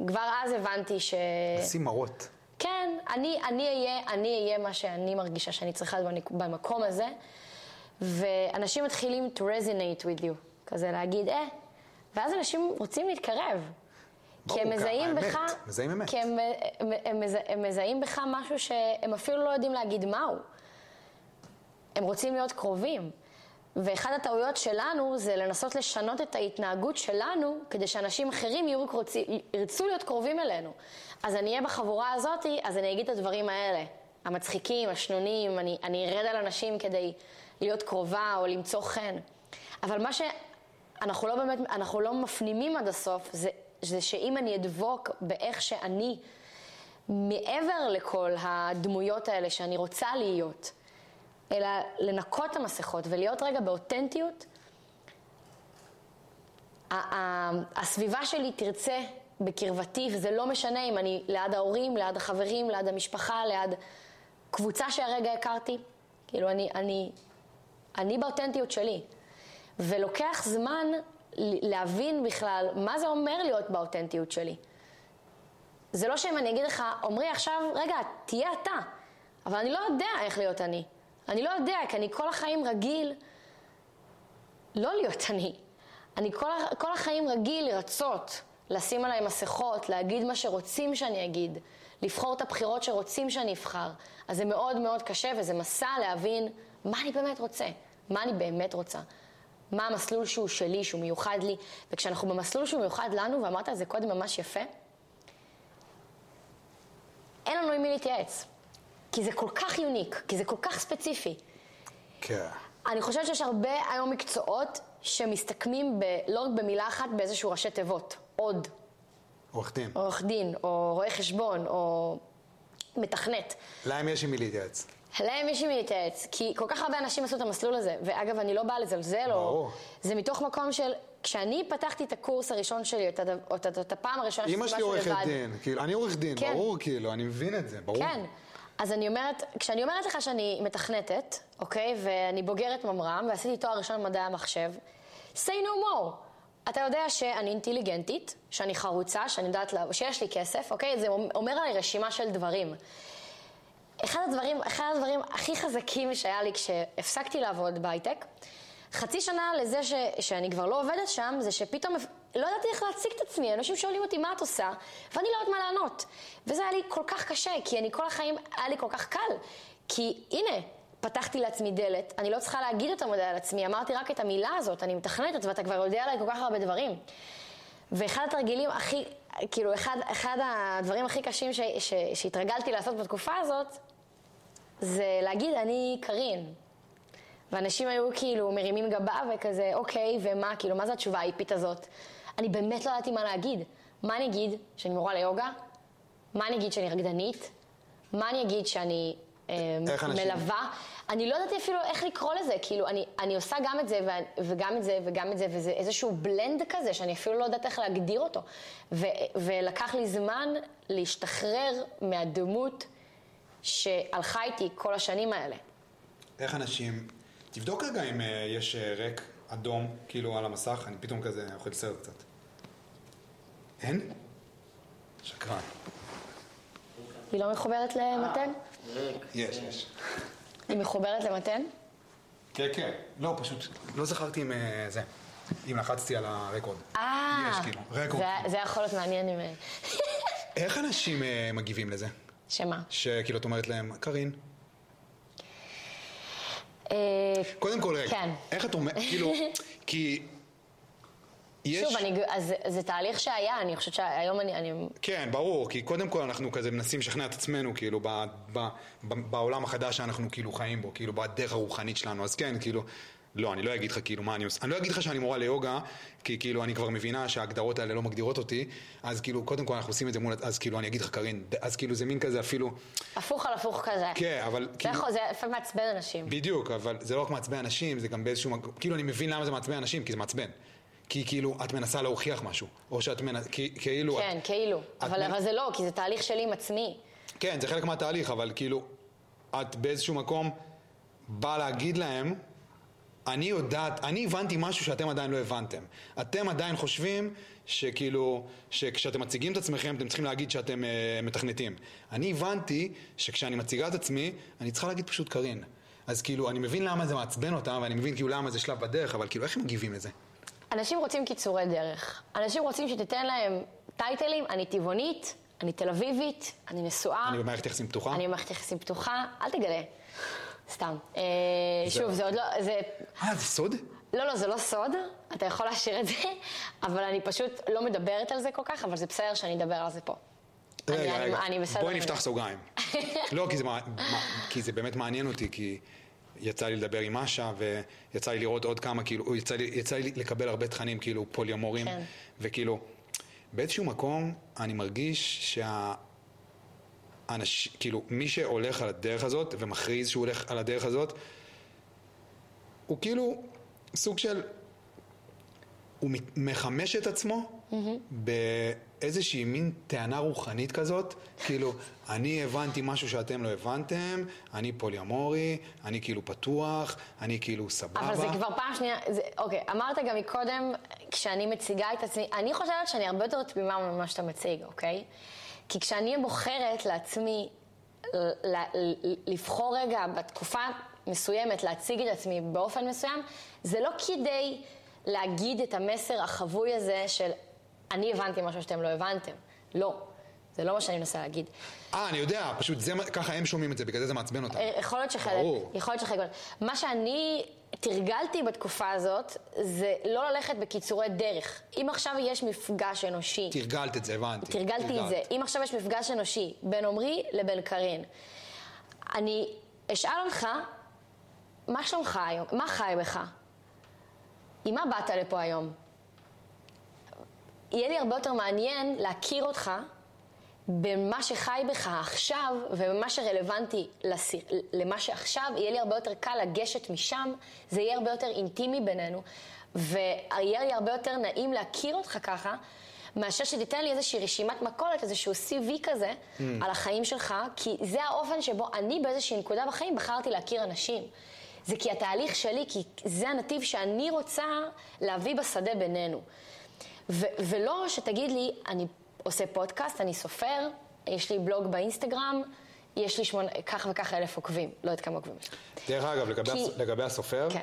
כבר אז הבנתי ש... לשים מראות. כן, אני, אני אהיה, אני אהיה מה שאני מרגישה שאני צריכה במקום הזה, ואנשים מתחילים to resonate with you, כזה להגיד, אה, ואז אנשים רוצים להתקרב. כי הם מזהים האמת, בך, מזהים אמת. כי הם, הם, הם, מז- הם מזהים בך משהו שהם אפילו לא יודעים להגיד מהו. הם רוצים להיות קרובים. ואחת הטעויות שלנו זה לנסות לשנות את ההתנהגות שלנו כדי שאנשים אחרים יהיו רוצי, ירצו להיות קרובים אלינו. אז אני אהיה בחבורה הזאת, אז אני אגיד את הדברים האלה. המצחיקים, השנונים, אני, אני ארד על אנשים כדי להיות קרובה או למצוא חן. אבל מה שאנחנו לא באמת, אנחנו לא מפנימים עד הסוף, זה, זה שאם אני אדבוק באיך שאני, מעבר לכל הדמויות האלה שאני רוצה להיות, אלא לנקות את המסכות ולהיות רגע באותנטיות, הסביבה שלי תרצה בקרבתי, וזה לא משנה אם אני ליד ההורים, ליד החברים, ליד המשפחה, ליד קבוצה שהרגע הכרתי. כאילו, אני, אני, אני באותנטיות שלי. ולוקח זמן להבין בכלל מה זה אומר להיות באותנטיות שלי. זה לא שאם אני אגיד לך, עמרי עכשיו, רגע, תהיה אתה, אבל אני לא יודע איך להיות אני. אני לא יודע, כי אני כל החיים רגיל לא להיות אני. אני כל, כל החיים רגיל לרצות, לשים עליי מסכות, להגיד מה שרוצים שאני אגיד, לבחור את הבחירות שרוצים שאני אבחר. אז זה מאוד מאוד קשה, וזה מסע להבין מה אני באמת רוצה, מה אני באמת רוצה. מה המסלול שהוא שלי, שהוא מיוחד לי. וכשאנחנו במסלול שהוא מיוחד לנו, ואמרת את זה קודם ממש יפה, אין לנו עם מי להתייעץ. כי זה כל כך יוניק, כי זה כל כך ספציפי. כן. אני חושבת שיש הרבה היום מקצועות שמסתכמים ב, לא רק במילה אחת, באיזשהו ראשי תיבות. עוד. עורך דין. עורך דין, או רואה חשבון, או מתכנת. להם יש עם מי להתייעץ. להם יש עם מי להתייעץ, כי כל כך הרבה אנשים עשו את המסלול הזה, ואגב, אני לא באה לזלזל, ברור. זה מתוך מקום של, כשאני פתחתי את הקורס הראשון שלי, את. את, את, את הפעם הראשונה אמא שלי עורכת דין, כאילו, אני עורך דין, כן. ברור, כאילו, אני מבין את זה, ברור. כן. אז אני אומרת, כשאני אומרת לך שאני מתכנתת, אוקיי, ואני בוגרת ממר"ם, ועשיתי תואר ראשון במדעי המחשב, say no more. אתה יודע שאני אינטליגנטית, שאני חרוצה, שאני יודעת, לה, שיש לי כסף, אוקיי? זה אומר עליי רשימה של דברים. אחד הדברים, אחד הדברים הכי חזקים שהיה לי כשהפסקתי לעבוד בהייטק, חצי שנה לזה ש, שאני כבר לא עובדת שם, זה שפתאום לא ידעתי איך להציג את עצמי. אנשים שואלים אותי מה את עושה, ואני לא יודעת מה לענות. וזה היה לי כל כך קשה, כי אני כל החיים, היה לי כל כך קל. כי הנה, פתחתי לעצמי דלת, אני לא צריכה להגיד יותר מדי על עצמי, אמרתי רק את המילה הזאת, אני מתכנתת ואתה כבר יודע עליי כל כך הרבה דברים. ואחד התרגילים הכי, כאילו, אחד, אחד הדברים הכי קשים ש, ש, שהתרגלתי לעשות בתקופה הזאת, זה להגיד, אני קרין. ואנשים היו כאילו מרימים גבה וכזה, אוקיי, ומה, כאילו, מה זה התשובה האיפית הזאת? אני באמת לא ידעתי מה להגיד. מה אני אגיד שאני מורה ליוגה? מה אני אגיד שאני רקדנית? מה אני אגיד שאני אה, מלווה? אני לא ידעתי אפילו איך לקרוא לזה, כאילו, אני, אני עושה גם את זה וגם את זה וגם את זה, וזה איזשהו בלנד כזה שאני אפילו לא יודעת איך להגדיר אותו. ו, ולקח לי זמן להשתחרר מהדמות שהלכה איתי כל השנים האלה. איך אנשים... תבדוק רגע אם uh, יש uh, ריק אדום, כאילו, על המסך, אני פתאום כזה אוכל סרט קצת. אין? שקרן. היא לא מחוברת למתן? יש, יש. היא מחוברת למתן? כן, כן. לא, פשוט, לא זכרתי אם uh, זה. אם לחצתי על הרקורד. אה, יש, כאילו, רקורד. זה, יכול להיות מעניין אם... איך אנשים uh, מגיבים לזה? שמה? שכאילו את אומרת להם, קארין. אה, קודם כל, רגע, כן. איך את אומרת, כאילו, כי... יש... שוב, אני, אז זה תהליך שהיה, אני חושבת שהיום אני, אני... כן, ברור, כי קודם כל אנחנו כזה מנסים לשכנע את עצמנו, כאילו, ב, ב, ב, בעולם החדש שאנחנו כאילו חיים בו, כאילו, בדרך הרוחנית שלנו, אז כן, כאילו, לא, אני לא אגיד לך כאילו מה אני עושה, אני לא אגיד לך שאני מורה ליוגה, כי כאילו אני כבר מבינה שההגדרות האלה לא מגדירות אותי, אז כאילו קודם כל אנחנו עושים את זה מול, אז כאילו אני אגיד לך קארין, אז כאילו זה מין כזה אפילו... הפוך על הפוך כזה. כן, אבל זה כאילו... זה לפעמים מעצבן אנשים. בדיוק, אבל זה לא רק מעצבן אנשים, זה גם באיזשהו כאילו אני מבין למה זה מעצבן אנשים, כי זה מעצבן. כי כאילו את מנסה להוכיח משהו, או שאת מנסה, כאילו... כן, את, כאילו, את אבל, מנ... אבל זה לא, כי זה תהליך שלי עם עצמי. כן, זה חלק מהתהליך, אבל כאילו, את באיזשהו מקום באה להגיד להם, אני יודעת, אני הבנתי משהו שאתם עדיין לא הבנתם. אתם עדיין חושבים שכאילו, שכשאתם מציגים את עצמכם, אתם צריכים להגיד שאתם uh, מתכנתים. אני הבנתי שכשאני מציגה את עצמי, אני צריכה להגיד פשוט קארין. אז כאילו, אני מבין למה זה מעצבן אותם, ואני מבין כאילו למה זה שלב בדרך, אבל כאילו, איך הם מגיבים לזה? אנשים רוצים קיצורי דרך. אנשים רוצים שתיתן להם טייטלים, אני טבעונית, אני תל אביבית, אני נשואה. אני במערכת יחסים פתוחה. אני במערכת יחסים פתוחה, אל תגלה. סתם. אה, שוב, זה עוד לא, זה... אה, זה סוד? לא, לא, זה לא סוד, אתה יכול להשאיר את זה, אבל אני פשוט לא מדברת על זה כל כך, אבל זה בסדר שאני אדבר על זה פה. רגע, רגע. בואי נפתח. סוגריים. לא, כי זה, כי באמת מעניין אותי, כי יצא לי לדבר עם משה, ויצא לי לראות עוד כמה, כאילו, יצא לי, יצא לי לקבל הרבה תכנים, כאילו, פוליומורים, כן. וכאילו, באיזשהו מקום אני מרגיש שה... אנש, כאילו, מי שהולך על הדרך הזאת, ומכריז שהוא הולך על הדרך הזאת, הוא כאילו סוג של... הוא מחמש את עצמו באיזושהי מין טענה רוחנית כזאת, כאילו, אני הבנתי משהו שאתם לא הבנתם, אני פוליומורי, אני כאילו פתוח, אני כאילו סבבה. אבל זה כבר פעם שנייה, זה, אוקיי, אמרת גם מקודם, כשאני מציגה את עצמי, אני חושבת שאני הרבה יותר תמימה ממה שאתה מציג, אוקיי? כי כשאני בוחרת לעצמי, לבחור רגע בתקופה מסוימת, להציג את עצמי באופן מסוים, זה לא כדי להגיד את המסר החבוי הזה של אני הבנתי משהו שאתם לא הבנתם. לא, זה לא מה שאני מנסה להגיד. אה, אני יודע, פשוט זה, ככה הם שומעים את זה, בגלל זה זה מעצבן אותם. אה, יכול להיות שחלק, ברור. יכול להיות שחלק, מה שאני תרגלתי בתקופה הזאת, זה לא ללכת בקיצורי דרך. אם עכשיו יש מפגש אנושי, תרגלת את זה, הבנתי. תרגלתי את תרגלת. זה, אם עכשיו יש מפגש אנושי בין עמרי לבין קארין, אני אשאל אותך, מה שלומך היום? מה חי בך? עם מה באת לפה היום? יהיה לי הרבה יותר מעניין להכיר אותך במה שחי בך עכשיו ובמה שרלוונטי לסיר, למה שעכשיו, יהיה לי הרבה יותר קל לגשת משם, זה יהיה הרבה יותר אינטימי בינינו, ויהיה לי הרבה יותר נעים להכיר אותך ככה, מאשר שתיתן לי איזושהי רשימת מכולת, איזשהו CV כזה, mm. על החיים שלך, כי זה האופן שבו אני באיזושהי נקודה בחיים בחרתי להכיר אנשים. זה כי התהליך שלי, כי זה הנתיב שאני רוצה להביא בשדה בינינו. ו- ולא שתגיד לי, אני עושה פודקאסט, אני סופר, יש לי בלוג באינסטגרם, יש לי שמונה, כך וכך אלף עוקבים, לא יודעת כמה עוקבים יש לי. דרך אגב, לגבי, כי- הס... לגבי הסופר, כן.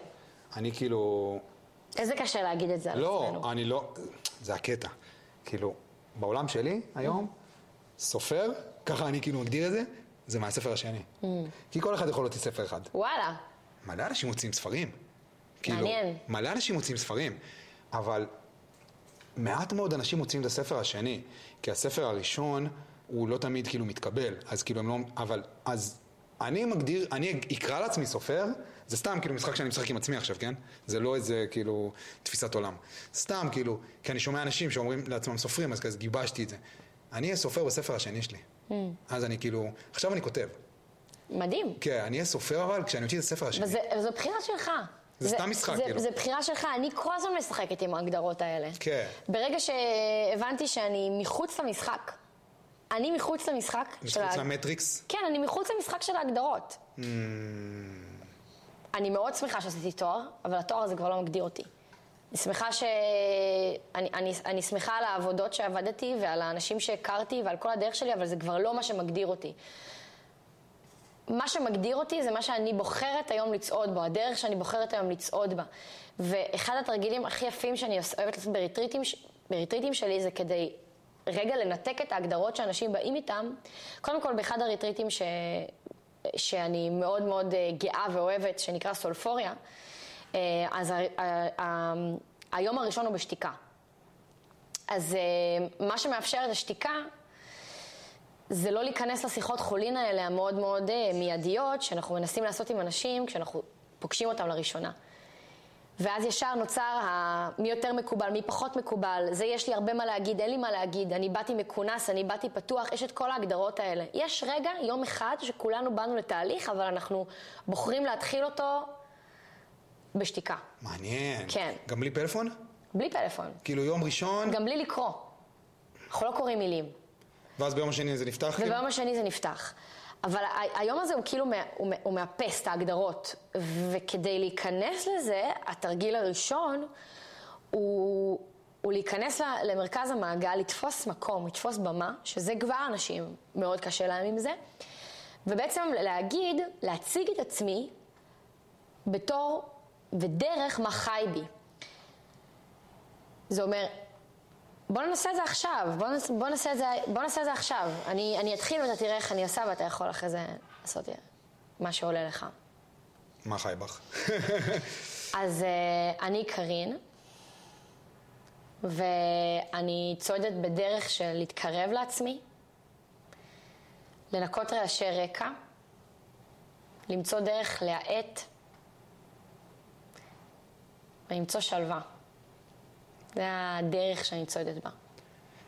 אני כאילו... איזה קשה להגיד את זה על לא, עצמנו. אני לא... זה הקטע. כאילו, בעולם שלי היום, סופר, ככה אני כאילו מגדיר את זה, זה מהספר השני. Mm. כי כל אחד יכול להוציא ספר אחד. וואלה, מלא אנשים מוציאים ספרים. כאילו, מעניין. מלא אנשים מוציאים ספרים, אבל מעט מאוד אנשים מוציאים את הספר השני, כי הספר הראשון הוא לא תמיד כאילו מתקבל, אז כאילו הם לא... אבל, אז אני מגדיר, אני אקרא לעצמי סופר, זה סתם כאילו משחק שאני משחק עם עצמי עכשיו, כן? זה לא איזה כאילו תפיסת עולם. סתם כאילו, כי אני שומע אנשים שאומרים לעצמם סופרים, אז כזה גיבשתי את זה. אני אהיה סופר בספר השני שלי. Mm. אז אני כאילו, עכשיו אני כותב. מדהים. כן, אני אהיה סופר אבל כשאני אוציא את הספר השני. וזה, וזו בחירה שלך. זה סתם משחק, זה, כאילו. זה בחירה שלך, אני כל הזמן משחקת עם ההגדרות האלה. כן. ברגע שהבנתי שאני מחוץ למשחק, אני מחוץ למשחק של מחוץ למטריקס. כן, אני מחוץ למשחק של ההגדרות. Mm. אני מאוד שמחה שעשיתי תואר, אבל התואר הזה כבר לא מגדיר אותי. אני שמחה ש... אני, אני, אני שמחה על העבודות שעבדתי ועל האנשים שהכרתי ועל כל הדרך שלי, אבל זה כבר לא מה שמגדיר אותי. מה שמגדיר אותי זה מה שאני בוחרת היום לצעוד בו, הדרך שאני בוחרת היום לצעוד בה. ואחד התרגילים הכי יפים שאני אוהבת לעשות בריטריטים, בריטריטים שלי זה כדי רגע לנתק את ההגדרות שאנשים באים איתם. קודם כל, באחד הריטריטים ש... שאני מאוד מאוד אה, גאה ואוהבת, שנקרא סולפוריה, אה, אז ה... ה... ה... היום הראשון הוא בשתיקה. אז אה, מה שמאפשר את השתיקה זה לא להיכנס לשיחות חולין האלה המאוד מאוד אה, מיידיות, שאנחנו מנסים לעשות עם אנשים כשאנחנו פוגשים אותם לראשונה. ואז ישר נוצר ה... מי יותר מקובל, מי פחות מקובל, זה יש לי הרבה מה להגיד, אין לי מה להגיד, אני באתי מכונס, אני באתי פתוח, יש את כל ההגדרות האלה. יש רגע, יום אחד, שכולנו באנו לתהליך, אבל אנחנו בוחרים להתחיל אותו בשתיקה. מעניין. כן. גם בלי פלאפון? בלי פלאפון. כאילו יום ראשון, גם בלי לקרוא. אנחנו לא קוראים מילים. ואז ביום השני זה נפתח? כאילו? וביום השני זה נפתח. אבל היום הזה הוא כאילו, הוא הוא מאפס את ההגדרות. וכדי להיכנס לזה, התרגיל הראשון הוא, הוא להיכנס למרכז המעגל, לתפוס מקום, לתפוס במה, שזה כבר אנשים מאוד קשה להם עם זה. ובעצם להגיד, להציג את עצמי בתור ודרך מה חי בי. זה אומר, בוא ננסה את זה עכשיו, בוא נעשה, בוא נעשה, את, זה, בוא נעשה את זה עכשיו. אני, אני אתחיל ואתה תראה איך אני עושה ואתה יכול אחרי זה לעשות מה שעולה לך. מה חי בך? אז uh, אני קארין, ואני צועדת בדרך של להתקרב לעצמי, לנקות רעשי רקע, למצוא דרך להאט ולמצוא שלווה. זה הדרך שאני צועדת בה.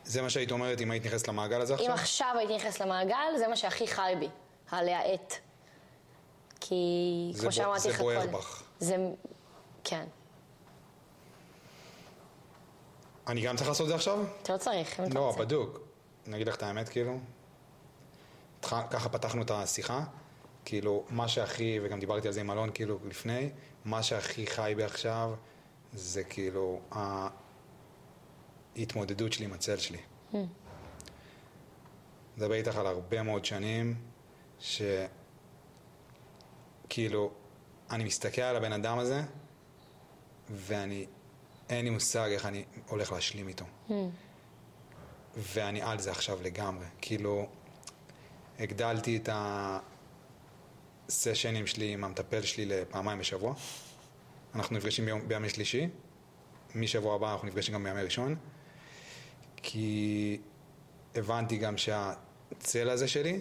זה מה שהיית אומרת אם היית נכנסת למעגל הזה עכשיו? אם עכשיו הייתי נכנסת למעגל, זה מה שהכי חי בי, הלהאט. כי, כמו שאמרתי לך קודם... זה בוער בך. זה... כן. אני גם צריך לעשות את זה עכשיו? אתה לא צריך, אם אתה לא, רוצה. לא, בדוק. אני אגיד לך את האמת, כאילו. ככה פתחנו את השיחה. כאילו, מה שהכי, וגם דיברתי על זה עם אלון כאילו לפני, מה שהכי חי בי עכשיו, זה כאילו ההתמודדות שלי עם הצל שלי. מדבר איתך על הרבה מאוד שנים, שכאילו, אני מסתכל על הבן אדם הזה, ואני, אין לי מושג איך אני הולך להשלים איתו. Mm. ואני על זה עכשיו לגמרי. כאילו, הגדלתי את הסשנים שלי עם המטפל שלי לפעמיים בשבוע. אנחנו נפגשים ביום, בימי שלישי. משבוע הבא אנחנו נפגשים גם בימי ראשון. כי הבנתי גם שהצל הזה שלי,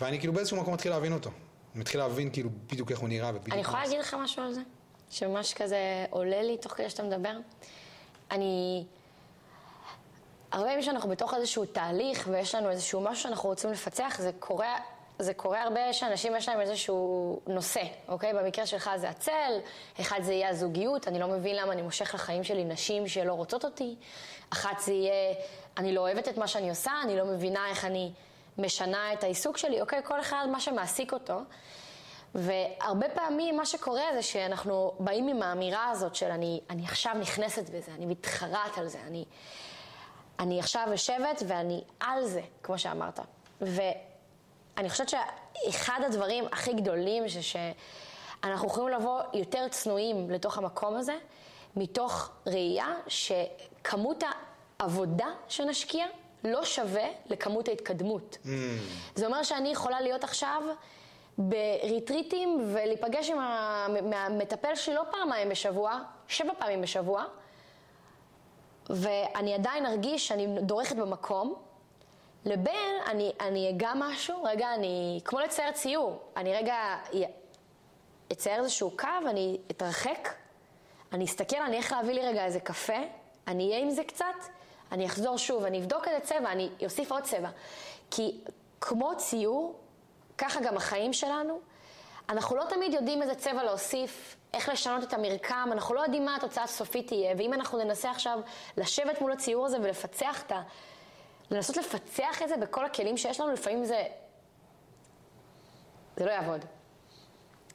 ואני כאילו באיזשהו מקום מתחיל להבין אותו. אני מתחיל להבין כאילו בדיוק איך הוא נראה ובדיוק... אני יכולה להגיד לך משהו על זה? שממש כזה עולה לי תוך כדי שאתה מדבר? אני... הרבה פעמים שאנחנו בתוך איזשהו תהליך ויש לנו איזשהו משהו שאנחנו רוצים לפצח, זה קורה, זה קורה הרבה שאנשים יש להם איזשהו נושא, אוקיי? במקרה שלך זה הצל, אחד זה יהיה הזוגיות, אני לא מבין למה אני מושך לחיים שלי נשים שלא רוצות אותי, אחת זה יהיה, אני לא אוהבת את מה שאני עושה, אני לא מבינה איך אני משנה את העיסוק שלי, אוקיי? כל אחד מה שמעסיק אותו. והרבה פעמים מה שקורה זה שאנחנו באים עם האמירה הזאת של אני, אני עכשיו נכנסת בזה, אני מתחרט על זה, אני... אני עכשיו יושבת ואני על זה, כמו שאמרת. ואני חושבת שאחד הדברים הכי גדולים זה שאנחנו יכולים לבוא יותר צנועים לתוך המקום הזה, מתוך ראייה שכמות העבודה שנשקיע לא שווה לכמות ההתקדמות. Mm. זה אומר שאני יכולה להיות עכשיו בריטריטים ולהיפגש עם המטפל שלי לא פעמיים בשבוע, שבע פעמים בשבוע, ואני עדיין ארגיש שאני דורכת במקום, לבין אני, אני אגע משהו, רגע, אני, כמו לצייר ציור, אני רגע אצייר איזשהו קו, אני אתרחק, אני אסתכל, אני איך להביא לי רגע איזה קפה, אני אהיה עם זה קצת, אני אחזור שוב, אני אבדוק איזה צבע, אני אוסיף עוד צבע. כי כמו ציור, ככה גם החיים שלנו, אנחנו לא תמיד יודעים איזה צבע להוסיף, איך לשנות את המרקם, אנחנו לא יודעים מה התוצאה הסופית תהיה, ואם אנחנו ננסה עכשיו לשבת מול הציור הזה ולפצח את. לנסות לפצח את זה בכל הכלים שיש לנו, לפעמים זה... זה לא יעבוד.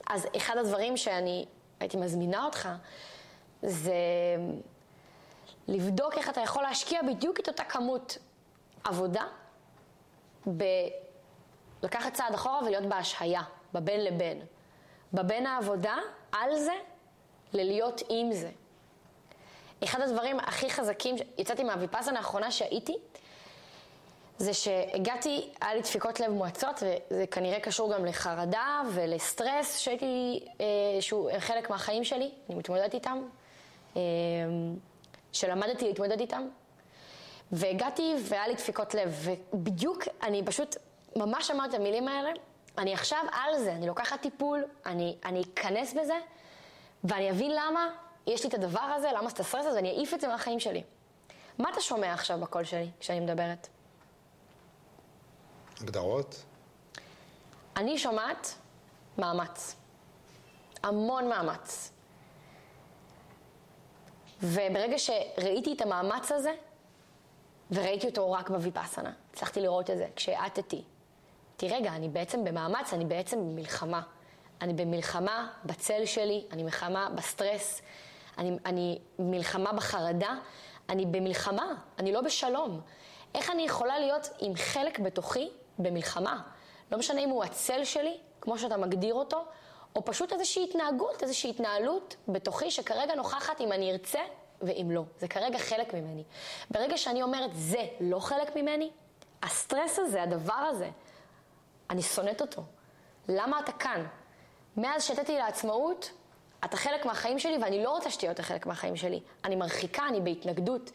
אז אחד הדברים שאני הייתי מזמינה אותך, זה לבדוק איך אתה יכול להשקיע בדיוק את אותה כמות עבודה, בלקחת צעד אחורה ולהיות בהשהיה, בבין לבין. בבין העבודה, על זה, ללהיות עם זה. אחד הדברים הכי חזקים, יצאתי מהוויפאסנה האחרונה שהייתי, זה שהגעתי, היה לי דפיקות לב מואצות, וזה כנראה קשור גם לחרדה ולסטרס שהייתי, אה, שהוא חלק מהחיים שלי, אני מתמודדת איתם, אה, שלמדתי להתמודד איתם. והגעתי והיה לי דפיקות לב, ובדיוק, אני פשוט ממש אמרתי את המילים האלה, אני עכשיו על זה, אני לוקחת טיפול, אני, אני אכנס בזה, ואני אבין למה יש לי את הדבר הזה, למה את הסטרס הזה, ואני אעיף את זה מהחיים שלי. מה אתה שומע עכשיו בקול שלי כשאני מדברת? הגדרות? אני שומעת מאמץ. המון מאמץ. וברגע שראיתי את המאמץ הזה, וראיתי אותו רק בוויפאסנה, הצלחתי לראות את זה כשהאטתי. תראה רגע, אני בעצם במאמץ, אני בעצם במלחמה. אני במלחמה בצל שלי, אני מלחמה בסטרס, אני, אני מלחמה בחרדה, אני במלחמה, אני לא בשלום. איך אני יכולה להיות עם חלק בתוכי במלחמה? לא משנה אם הוא הצל שלי, כמו שאתה מגדיר אותו, או פשוט איזושהי התנהגות, איזושהי התנהלות בתוכי שכרגע נוכחת אם אני ארצה ואם לא. זה כרגע חלק ממני. ברגע שאני אומרת, זה לא חלק ממני, הסטרס הזה, הדבר הזה, אני שונאת אותו. למה אתה כאן? מאז שהייתי לעצמאות, אתה חלק מהחיים שלי ואני לא רוצה שתהיה יותר חלק מהחיים שלי. אני מרחיקה, אני בהתנגדות.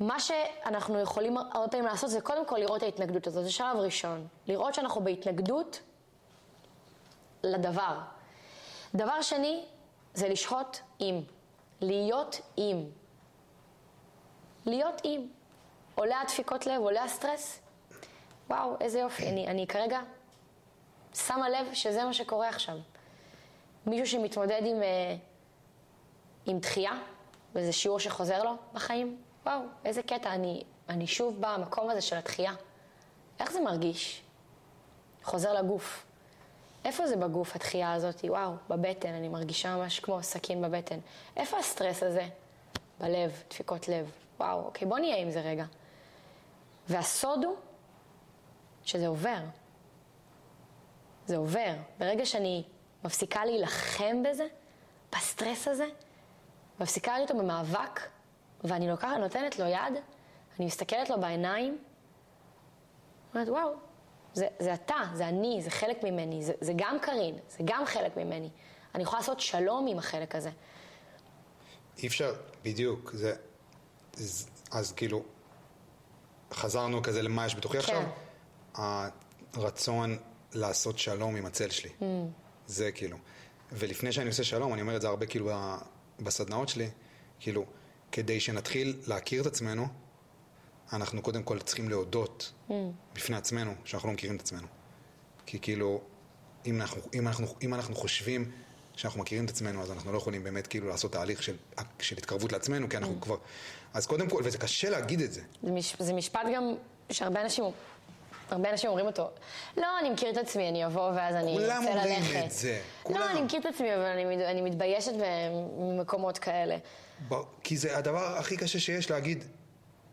מה שאנחנו יכולים הרבה פעמים לעשות זה קודם כל לראות את ההתנגדות הזאת, זה שלב ראשון. לראות שאנחנו בהתנגדות לדבר. דבר שני, זה לשהות עם. להיות עם. להיות עם. עולה הדפיקות לב, עולה הסטרס, וואו, איזה יופי. אני, אני כרגע שמה לב שזה מה שקורה עכשיו. מישהו שמתמודד עם, אה, עם דחייה, וזה שיעור שחוזר לו בחיים, וואו, איזה קטע, אני, אני שוב במקום הזה של הדחייה. איך זה מרגיש? חוזר לגוף. איפה זה בגוף, הדחייה הזאת? וואו, בבטן, אני מרגישה ממש כמו סכין בבטן. איפה הסטרס הזה? בלב, דפיקות לב. וואו, אוקיי, בוא נהיה עם זה רגע. והסוד הוא שזה עובר. זה עובר. ברגע שאני מפסיקה להילחם בזה, בסטרס הזה, מפסיקה להיות במאבק, ואני לוקחת, נותנת לו יד, אני מסתכלת לו בעיניים, אומרת, וואו, זה, זה אתה, זה אני, זה חלק ממני, זה, זה גם קרין, זה גם חלק ממני. אני יכולה לעשות שלום עם החלק הזה. אי אפשר, בדיוק, זה, אז, אז כאילו, חזרנו כזה למה יש בתוכי כן. עכשיו, הרצון לעשות שלום עם הצל שלי, mm. זה כאילו, ולפני שאני עושה שלום, אני אומר את זה הרבה כאילו בסדנאות שלי, כאילו, כדי שנתחיל להכיר את עצמנו, אנחנו קודם כל צריכים להודות mm. בפני עצמנו שאנחנו לא מכירים את עצמנו. כי כאילו, אם אנחנו, אם אנחנו, אם אנחנו חושבים שאנחנו מכירים את עצמנו, אז אנחנו לא יכולים באמת כאילו לעשות תהליך של, של התקרבות לעצמנו, כי אנחנו Mm. כבר... אז קודם כל, וזה קשה להגיד את זה. זה, מש, זה משפט גם שהרבה אנשים, הרבה אנשים אומרים אותו. לא, אני מכיר את עצמי, אני אבוא ואז אני כולם ארצה אומרים ללכת. את זה, לא, כולם. אני מכיר את עצמי, אבל אני, אני מתביישת במקומות כאלה. כי זה הדבר הכי קשה שיש להגיד,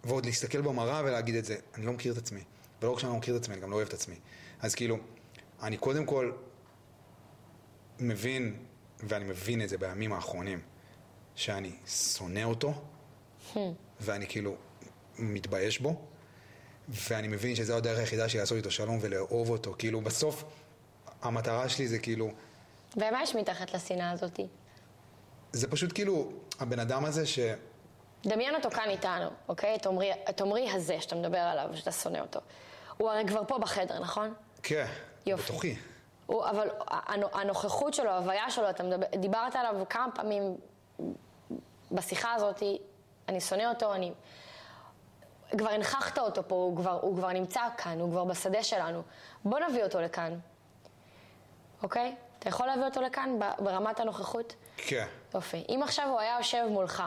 ועוד להסתכל במראה ולהגיד את זה. אני לא מכיר את עצמי. ולא רק שאני לא מכיר את עצמי, אני גם לא אוהב את עצמי. אז כאילו, אני קודם כל מבין, ואני מבין את זה בימים האחרונים, שאני שונא אותו, ואני כאילו מתבייש בו, ואני מבין שזו הדרך היחידה שלי לעשות איתו שלום ולאהוב אותו. כאילו, בסוף, המטרה שלי זה כאילו, ומה יש מתחת לשנאה הזאתי? זה פשוט כאילו, הבן אדם הזה ש... דמיין אותו כאן איתנו, אוקיי? את עמרי, את עמרי הזה שאתה מדבר עליו, שאתה שונא אותו. הוא הרי כבר פה בחדר, נכון? כן, יופי. בתוכי. הוא, אבל הנ- הנוכחות שלו, ההוויה שלו, אתה מדבר, דיברת עליו כמה פעמים בשיחה הזאת, אני שונא אותו, אני... כבר הנכחת אותו פה, הוא כבר, הוא כבר נמצא כאן, הוא כבר בשדה שלנו. בוא נביא אותו לכאן, אוקיי? אתה יכול להביא אותו לכאן ברמת הנוכחות? כן. יופי. אם עכשיו הוא היה יושב מולך,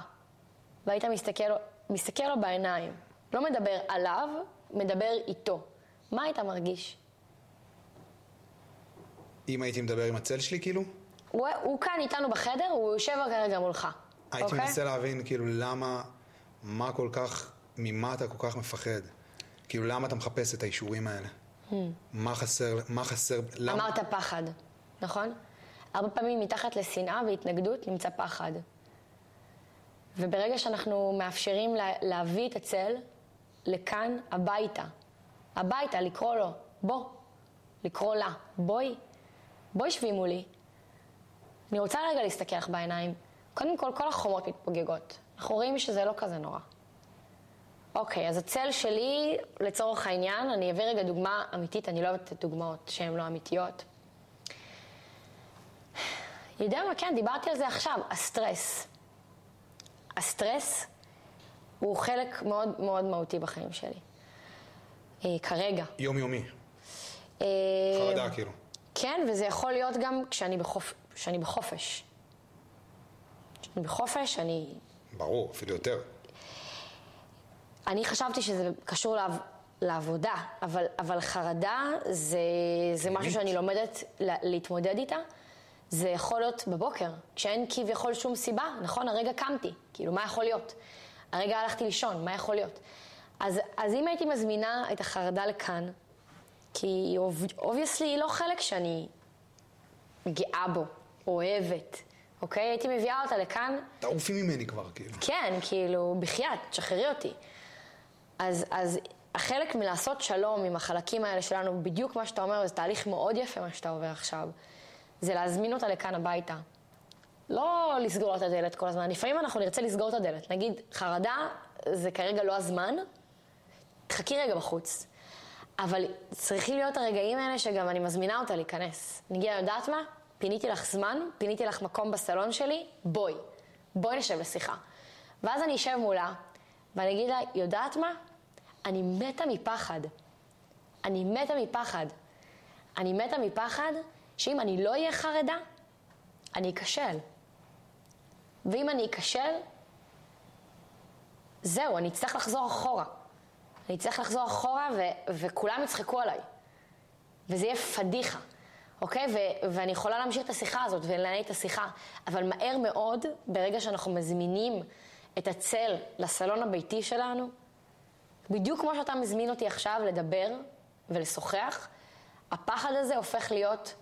והיית מסתכל, מסתכל לו בעיניים, לא מדבר עליו, מדבר איתו, מה היית מרגיש? אם הייתי מדבר עם הצל שלי, כאילו, הוא, הוא כאן איתנו בחדר, הוא יושב כרגע מולך, הייתי אוקיי? מנסה להבין, כאילו, למה, מה כל כך, ממה אתה כל כך מפחד? כאילו, למה אתה מחפש את האישורים האלה? מה חסר, מה חסר, למה? אמרת פחד, נכון? הרבה פעמים מתחת לשנאה והתנגדות נמצא פחד. וברגע שאנחנו מאפשרים לה, להביא את הצל לכאן, הביתה, הביתה, לקרוא לו, בוא, לקרוא לה, בואי, בואי שבי מולי. אני רוצה רגע להסתכל לך בעיניים. קודם כל, כל החומות מתפוגגות. אנחנו רואים שזה לא כזה נורא. אוקיי, אז הצל שלי, לצורך העניין, אני אביא רגע דוגמה אמיתית, אני לא אוהבת את דוגמאות שהן לא אמיתיות. יודע מה, כן, דיברתי על זה עכשיו, הסטרס. הסטרס הוא חלק מאוד מאוד מהותי בחיים שלי. אה, כרגע. יומיומי, אה, חרדה, כאילו. כן, וזה יכול להיות גם כשאני, בחופ... כשאני בחופש. כשאני בחופש, אני... ברור, אפילו יותר. אני חשבתי שזה קשור לעב... לעבודה, אבל, אבל חרדה זה, זה משהו שאני לומדת לה... להתמודד איתה. זה יכול להיות בבוקר, כשאין כביכול שום סיבה, נכון? הרגע קמתי, כאילו, מה יכול להיות? הרגע הלכתי לישון, מה יכול להיות? אז, אז אם הייתי מזמינה את החרדה לכאן, כי obviously היא לא חלק שאני גאה בו, אוהבת, אוקיי? הייתי מביאה אותה לכאן, תעופי ממני כבר, כאילו. כן, כאילו, בחייאת, תשחררי אותי. אז, אז החלק מלעשות שלום עם החלקים האלה שלנו, בדיוק מה שאתה אומר, זה תהליך מאוד יפה מה שאתה עובר עכשיו. זה להזמין אותה לכאן הביתה. לא לסגור את הדלת כל הזמן. לפעמים אנחנו נרצה לסגור את הדלת. נגיד, חרדה זה כרגע לא הזמן, תחכי רגע בחוץ. אבל צריכים להיות הרגעים האלה שגם אני מזמינה אותה להיכנס. נגיע, יודעת מה? פיניתי לך זמן, פיניתי לך מקום בסלון שלי, בואי. בואי נשב לשיחה. ואז אני אשב מולה, ואני אגיד לה, יודעת מה? אני מתה מפחד. אני מתה מפחד. אני מתה מפחד שאם אני לא אהיה חרדה, אני אכשל. ואם אני אכשל, זהו, אני אצטרך לחזור אחורה. אני אצטרך לחזור אחורה ו- וכולם יצחקו עליי. וזה יהיה פדיחה, אוקיי? ו- ואני יכולה להמשיך את השיחה הזאת ולנהל את השיחה, אבל מהר מאוד, ברגע שאנחנו מזמינים את הצל לסלון הביתי שלנו, בדיוק כמו שאתה מזמין אותי עכשיו לדבר ולשוחח, הפחד הזה הופך להיות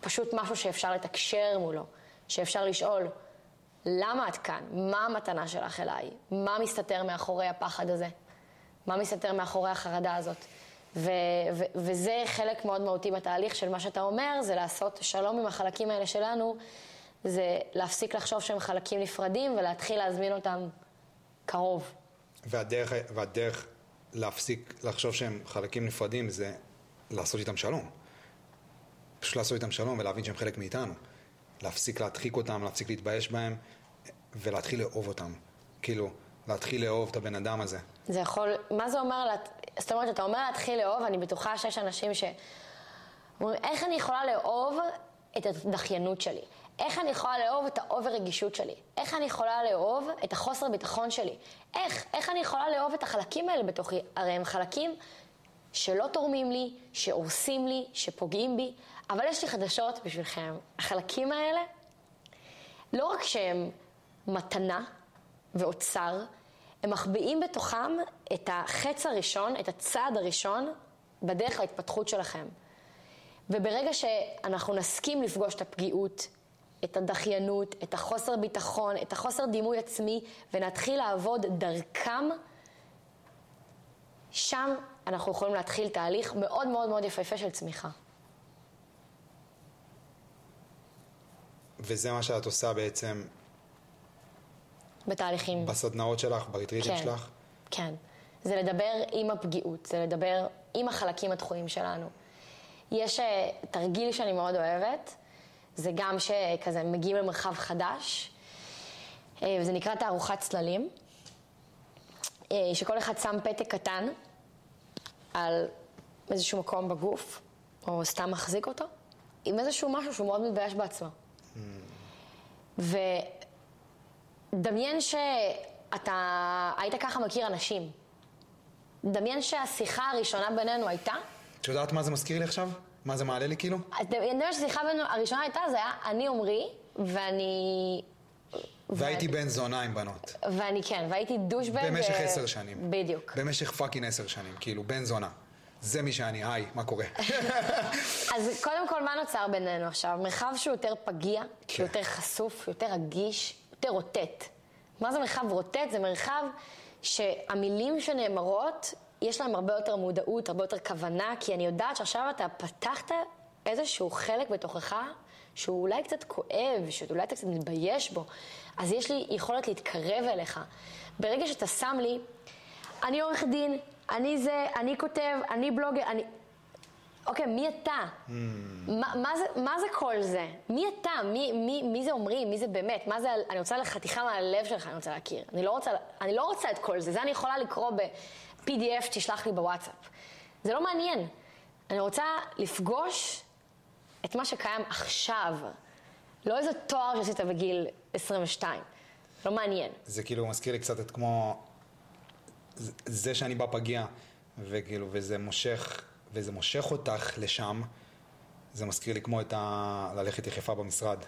פשוט משהו שאפשר לתקשר מולו, שאפשר לשאול, למה את כאן? מה המתנה שלך אליי? מה מסתתר מאחורי הפחד הזה? מה מסתתר מאחורי החרדה הזאת? ו- ו- וזה חלק מאוד מהותי בתהליך של מה שאתה אומר, זה לעשות שלום עם החלקים האלה שלנו, זה להפסיק לחשוב שהם חלקים נפרדים ולהתחיל להזמין אותם קרוב. והדרך, והדרך להפסיק לחשוב שהם חלקים נפרדים זה לעשות איתם שלום. פשוט לעשות איתם שלום ולהבין שהם חלק מאיתנו. להפסיק להדחיק אותם, להפסיק להתבייש בהם, ולהתחיל לאהוב אותם. כאילו, להתחיל לאהוב את הבן אדם הזה. זה יכול, מה זה אומר, זאת אומרת, אתה אומר להתחיל לאהוב, אני בטוחה שיש אנשים ש... אומרים, איך אני יכולה לאהוב את הדחיינות שלי? איך אני יכולה לאהוב את ה over רגישות שלי? איך אני יכולה לאהוב את החוסר ביטחון שלי? איך? איך אני יכולה לאהוב את החלקים האלה בתוכי? הרי הם חלקים שלא תורמים לי, שהורסים לי, שפוגעים בי, אבל יש לי חדשות בשבילכם. החלקים האלה, לא רק שהם מתנה ואוצר, הם מחביאים בתוכם את החץ הראשון, את הצעד הראשון בדרך להתפתחות שלכם. וברגע שאנחנו נסכים לפגוש את הפגיעות, את הדחיינות, את החוסר ביטחון, את החוסר דימוי עצמי, ונתחיל לעבוד דרכם, שם אנחנו יכולים להתחיל תהליך מאוד מאוד מאוד יפהפה של צמיחה. וזה מה שאת עושה בעצם בתהליכים. בסדנאות שלך, בריטריטים כן, שלך? כן. זה לדבר עם הפגיעות, זה לדבר עם החלקים הדחויים שלנו. יש אה, תרגיל שאני מאוד אוהבת, זה גם שכזה מגיעים למרחב חדש, אה, וזה נקרא תערוכת צללים, אה, שכל אחד שם פתק קטן על איזשהו מקום בגוף, או סתם מחזיק אותו, עם איזשהו משהו שהוא מאוד מתבייש בעצמו. ודמיין שאתה היית ככה מכיר אנשים. דמיין שהשיחה הראשונה בינינו הייתה, את יודעת מה זה מזכיר לי עכשיו? מה זה מעלה לי כאילו? דמיין שהשיחה בינינו הראשונה הייתה, זה היה אני עמרי, ואני... והייתי בן זונה עם בנות. ואני כן, והייתי douchebag. במשך עשר שנים. בדיוק. במשך fucking עשר שנים, כאילו, בן זונה. זה מי שאני, היי, מה קורה? אז קודם כל, מה נוצר בינינו עכשיו? מרחב שהוא יותר פגיע, כן. יותר חשוף, יותר רגיש, יותר רוטט. מה זה מרחב רוטט? זה מרחב שהמילים שנאמרות, יש להם הרבה יותר מודעות, הרבה יותר כוונה, כי אני יודעת שעכשיו אתה פתחת איזשהו חלק בתוכך שהוא אולי קצת כואב, שאולי אתה קצת מתבייש בו, אז יש לי יכולת להתקרב אליך. ברגע שאתה שם לי, אני עורך דין, אני זה, אני כותב, אני בלוגר, אני... אוקיי, מי אתה? Hmm. מה, מה, זה, מה זה כל זה? מי אתה? מי, מי, מי זה אומרים? מי זה באמת? מה זה, אני רוצה לחתיכה מהלב שלך, אני רוצה להכיר. אני לא רוצה, אני לא רוצה את כל זה, זה אני יכולה לקרוא ב-PDF שתשלח לי בוואטסאפ. זה לא מעניין. אני רוצה לפגוש את מה שקיים עכשיו. לא איזה תואר שעשית בגיל 22. לא מעניין. זה כאילו מזכיר לי קצת את כמו... זה- שאני בפגיע, וכאילו, וזה מושך, וזה מושך אותך לשם, זה מזכיר לי כמו את ה... ללכת יחפה במשרד,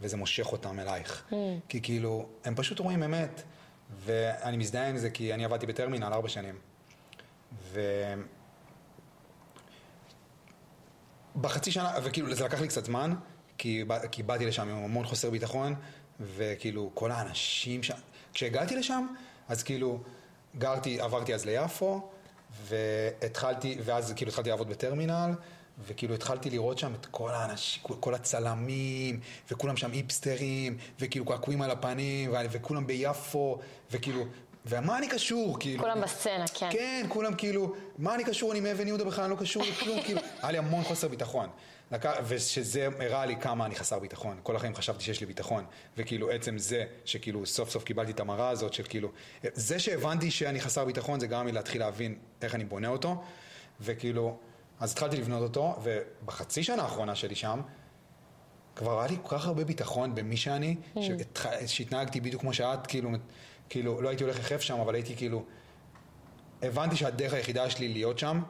וזה מושך אותם אלייך. Mm. כי כאילו, הם פשוט רואים אמת, ואני מזדהה עם זה כי אני עבדתי בטרמינל ארבע שנים. ו... בחצי שנה, וכאילו זה לקח לי קצת זמן, כי, בא- כי באתי לשם עם המון חוסר ביטחון, וכאילו כל האנשים שם, כשהגעתי לשם, אז כאילו גרתי, עברתי אז ליפו, והתחלתי, ואז כאילו התחלתי לעבוד בטרמינל, וכאילו התחלתי לראות שם את כל האנשים, כל הצלמים, וכולם שם היפסטרים, וכאילו קעקועים על הפנים, וכולם ביפו, וכאילו, ומה אני קשור, כאילו? כולם בסצנה, כן. כן, כולם כאילו, מה אני קשור, אני מאבן יהודה בכלל, אני לא קשור לכלום, כאילו, היה לי המון חוסר ביטחון. ושזה הראה לי כמה אני חסר ביטחון. כל החיים חשבתי שיש לי ביטחון. וכאילו עצם זה שכאילו סוף סוף קיבלתי את המראה הזאת של כאילו... זה שהבנתי שאני חסר ביטחון זה גרם לי להתחיל להבין איך אני בונה אותו. וכאילו, אז התחלתי לבנות אותו, ובחצי שנה האחרונה שלי שם, כבר היה לי כל כך הרבה ביטחון במי שאני, mm. שהתנהגתי בדיוק כמו שאת, כאילו, כאילו, לא הייתי הולך יחף שם, אבל הייתי כאילו... הבנתי שהדרך היחידה שלי להיות שם,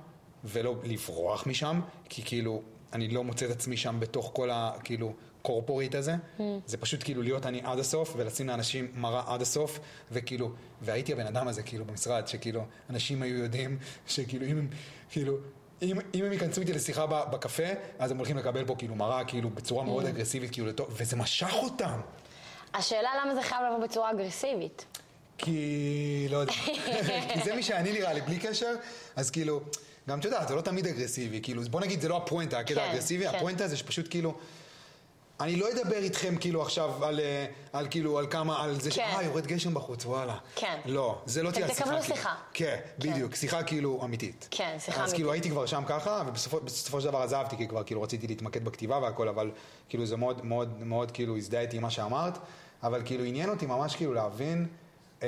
ולא לברוח משם, כי כאילו, אני לא מוצא את עצמי שם בתוך כל ה... כאילו, קורפורית הזה, mm. זה פשוט כאילו להיות אני עד הסוף ולשים לאנשים מראה עד הסוף וכאילו, והייתי הבן אדם הזה כאילו במשרד שכאילו אנשים היו יודעים שכאילו אם הם כאילו אם, אם הם ייכנסו איתי לשיחה בקפה אז הם הולכים לקבל פה כאילו מראה כאילו בצורה מאוד mm. אגרסיבית כאילו לטוב וזה משך אותם. השאלה למה זה חייב לבוא בצורה אגרסיבית. כי לא יודע, כי זה מי שאני נראה לי בלי קשר אז כאילו גם את יודעת זה לא תמיד אגרסיבי כאילו בוא נגיד זה לא הפואנטה הקטע כן, האגרסיבי כן. הפואנטה זה שפשוט כאילו אני לא אדבר איתכם כאילו עכשיו על, אה, על כאילו, על כמה, על זה כן. שאה, יורד גשם בחוץ, וואלה. כן. לא, זה לא תהיה שיחה. תקבלו כאילו. שיחה. כן, כן, בדיוק, שיחה כאילו אמיתית. כן, שיחה אז אמיתית. אז כאילו הייתי כבר שם ככה, ובסופו של דבר עזבתי, כי כבר כאילו רציתי להתמקד בכתיבה והכל, אבל כאילו זה מאוד מאוד מאוד כאילו הזדהיתי עם מה שאמרת, אבל כאילו עניין אותי ממש כאילו להבין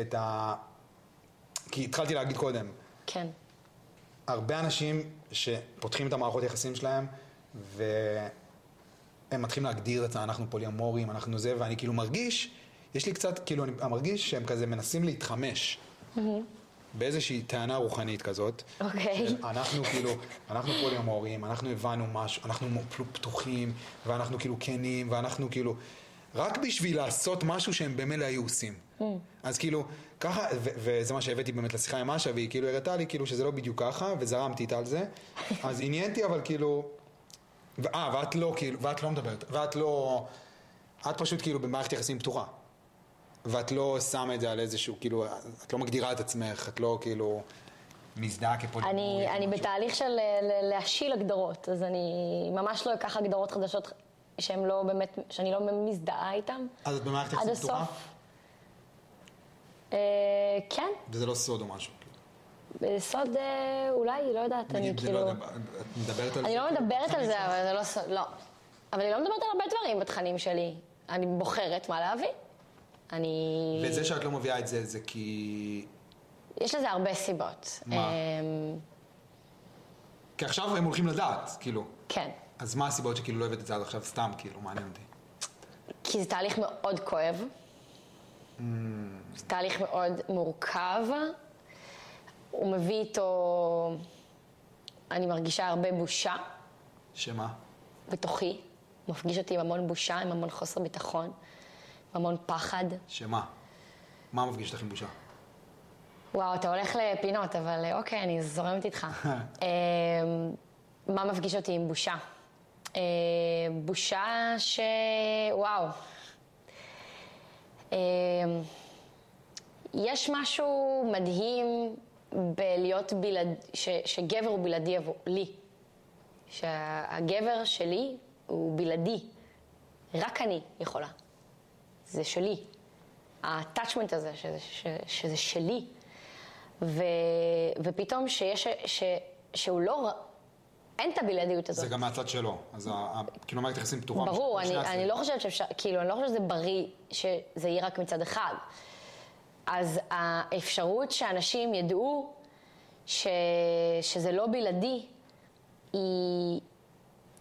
את ה... כי התחלתי להגיד קודם. כן. הרבה אנשים שפותחים את המערכות יחסים שלהם, ו... הם מתחילים להגדיר את זה, אנחנו פוליומורים, אנחנו זה, ואני כאילו מרגיש, יש לי קצת, כאילו, אני מרגיש שהם כזה מנסים להתחמש. Mm-hmm. באיזושהי טענה רוחנית כזאת. אוקיי. Okay. אנחנו כאילו, אנחנו פוליומורים, אנחנו הבנו משהו, אנחנו פתוחים, ואנחנו כאילו כנים, ואנחנו כאילו, רק בשביל לעשות משהו שהם במילא היו עושים. Mm. אז כאילו, ככה, ו- וזה מה שהבאתי באמת לשיחה עם אשה, והיא כאילו הראתה לי כאילו שזה לא בדיוק ככה, וזרמתי איתה על זה. אז עניינתי, אבל כאילו, אה, ואת לא, כאילו, ואת לא מדברת, ואת לא, את פשוט כאילו במערכת יחסים פתוחה. ואת לא שמה את זה על איזשהו, כאילו, את לא מגדירה את עצמך, את לא כאילו מזדהה כפוליטיקאית. אני, אני בתהליך של להשיל הגדרות, אז אני ממש לא אקח הגדרות חדשות שהן לא באמת, שאני לא מזדהה איתן. אז את במערכת יחסים פתוחה? אה, כן. וזה לא סוד או משהו? בסוד אה, אולי, לא יודעת, אני לא כאילו... את מדברת על זה? אני לא מדברת על זה, אבל זה לא סוד, לא. אבל אני לא מדברת על הרבה דברים בתכנים שלי. אני בוחרת מה להביא. אני... וזה שאת לא מביאה את זה, זה כי... יש לזה הרבה סיבות. מה? אמ, כי עכשיו הם הולכים לדעת, כאילו. כן. אז מה הסיבות שכאילו לא הבאת את זה עד עכשיו סתם, כאילו, מעניין אותי. כי זה תהליך מאוד כואב. Mm. זה תהליך מאוד מורכב. הוא מביא איתו, אני מרגישה הרבה בושה. שמה? בתוכי. מפגיש אותי עם המון בושה, עם המון חוסר ביטחון, עם המון פחד. שמה? מה מפגיש אותך עם בושה? וואו, אתה הולך לפינות, אבל אוקיי, אני זורמת איתך. אמ, מה מפגיש אותי עם בושה? אמ, בושה ש... וואו. אמ, יש משהו מדהים בלהיות בלעד... ש... שגבר הוא בלעדי עבור לי. שהגבר שלי הוא בלעדי. רק אני יכולה. זה שלי. הטאצ'מנט הזה, שזה, ש... שזה שלי. ו... ופתאום שיש... ש... שהוא לא... אין את הבלעדיות הזאת. זה גם מהצד שלו. אז. כאילו מערכת יחסים פתוחה. ברור, אני, אני לא חושבת שאפשר, כאילו, אני לא חושבת שזה בריא שזה יהיה רק מצד אחד. אז האפשרות שאנשים ידעו ש, שזה לא בלעדי, היא,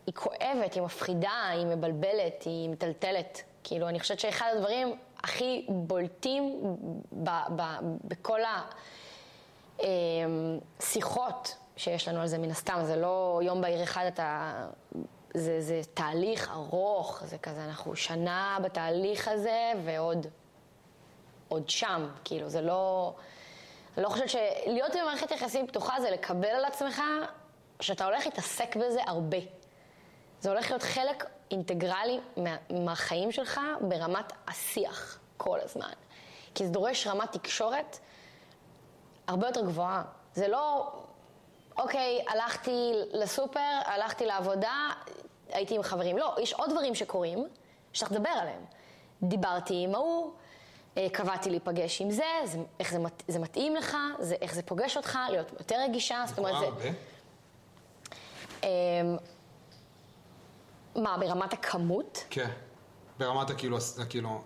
היא כואבת, היא מפחידה, היא מבלבלת, היא מטלטלת. כאילו, אני חושבת שאחד הדברים הכי בולטים ב, ב, בכל השיחות אמ, שיש לנו על זה, מן הסתם, זה לא יום בהיר אחד אתה... זה, זה תהליך ארוך, זה כזה, אנחנו שנה בתהליך הזה ועוד עוד שם, כאילו, זה לא... לא חושבת שלהיות במערכת יחסים פתוחה זה לקבל על עצמך שאתה הולך להתעסק בזה הרבה. זה הולך להיות חלק אינטגרלי מה, מהחיים שלך ברמת השיח כל הזמן. כי זה דורש רמת תקשורת הרבה יותר גבוהה. זה לא אוקיי, הלכתי לסופר, הלכתי לעבודה, הייתי עם חברים. לא, יש עוד דברים שקורים, שצריך לדבר עליהם. דיברתי עם ההוא, אה, קבעתי להיפגש עם זה, זה איך זה, מת, זה מתאים לך, זה, איך זה פוגש אותך, להיות יותר רגישה, זאת אומרת, זה... הרבה? אמ, מה, ברמת הכמות? כן. ברמת הכאילו, כאילו...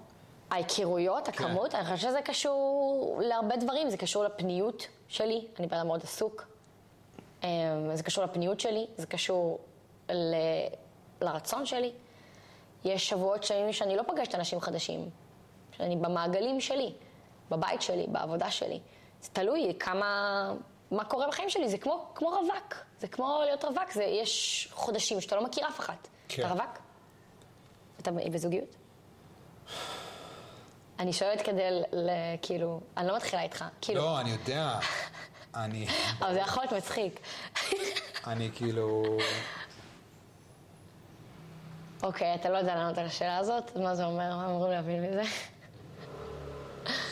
ההיכרויות, הכמות, אני חושבת שזה קשור להרבה דברים, זה קשור לפניות שלי, אני בן אדם מאוד עסוק. אמ, זה קשור לפניות שלי, זה קשור ל... לרצון שלי. יש שבועות שלמים שאני לא פגשת אנשים חדשים, שאני במעגלים שלי, בבית שלי, בעבודה שלי. זה תלוי כמה... מה קורה בחיים שלי, זה כמו, כמו רווק, זה כמו להיות רווק, זה, יש חודשים שאתה לא מכיר אף אחת. כן. אתה רווק? אתה בזוגיות? אני שואלת כדי, ל- ל- כאילו, אני לא מתחילה איתך, כאילו, לא, אני יודע. אני... אבל זה יכול להיות מצחיק. אני כאילו... אוקיי, אתה לא יודע לענות על השאלה הזאת? מה זה אומר? מה אמורים להבין מזה?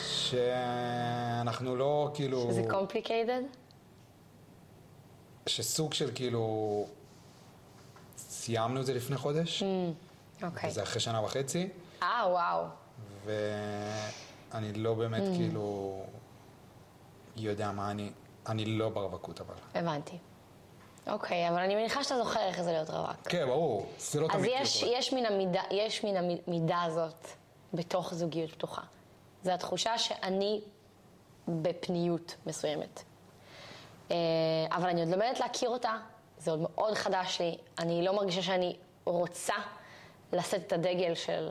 שאנחנו לא כאילו... זה complicated? שסוג של כאילו... סיימנו את זה לפני חודש, אוקיי. וזה אחרי שנה וחצי, אה, וואו. ואני לא באמת כאילו יודע מה אני... אני לא ברווקות אבל. הבנתי. אוקיי, אבל אני מניחה שאתה זוכר איך זה להיות רווק. כן, ברור. זה לא אז תמיד יש, כאילו קורה. יש מן המידה, יש מן המידה הזאת בתוך זוגיות פתוחה. זו התחושה שאני בפניות מסוימת. אה, אבל אני עוד לומדת להכיר אותה, זה עוד מאוד חדש לי. אני לא מרגישה שאני רוצה לשאת את הדגל של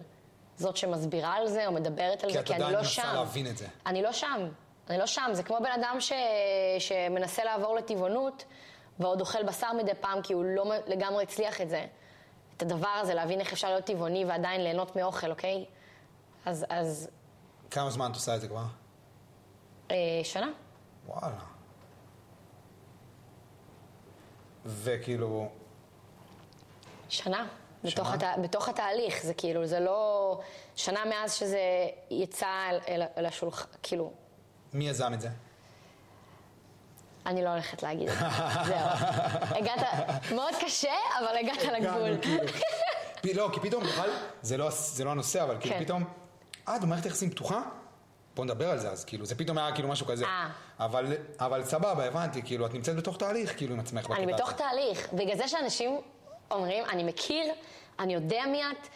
זאת שמסבירה על זה או מדברת על כי זה, את כי אני עדיין לא מנסה שם. להבין את זה. אני לא שם. אני לא שם. זה כמו בן אדם ש... שמנסה לעבור לטבעונות, ועוד אוכל בשר מדי פעם, כי הוא לא לגמרי הצליח את זה. את הדבר הזה, להבין איך אפשר להיות טבעוני ועדיין ליהנות מאוכל, אוקיי? אז, אז כמה זמן את עושה את זה כבר? אה, שנה. וואלה. וכאילו, שנה. בתוך? הת... בתוך התהליך, זה כאילו, זה לא... שנה מאז שזה יצא אל, אל, אל השולחן, כאילו, מי יזם את זה? אני לא הולכת להגיד את זה. זהו. הגעת, מאוד קשה, אבל הגעת לגבול. כאילו. לא, כי פתאום, בכלל, זה לא, זה לא הנושא, אבל כאילו כן. פתאום, אה, את במערכת יחסים פתוחה? בוא נדבר על זה אז, כאילו, זה פתאום היה כאילו משהו כזה. אה. אבל, אבל סבבה, הבנתי, כאילו, את נמצאת בתוך תהליך, כאילו, עם עצמך אני בתוך. תהליך. בגלל זה שאנשים אומרים, אני מכיר, אני יודע מי את,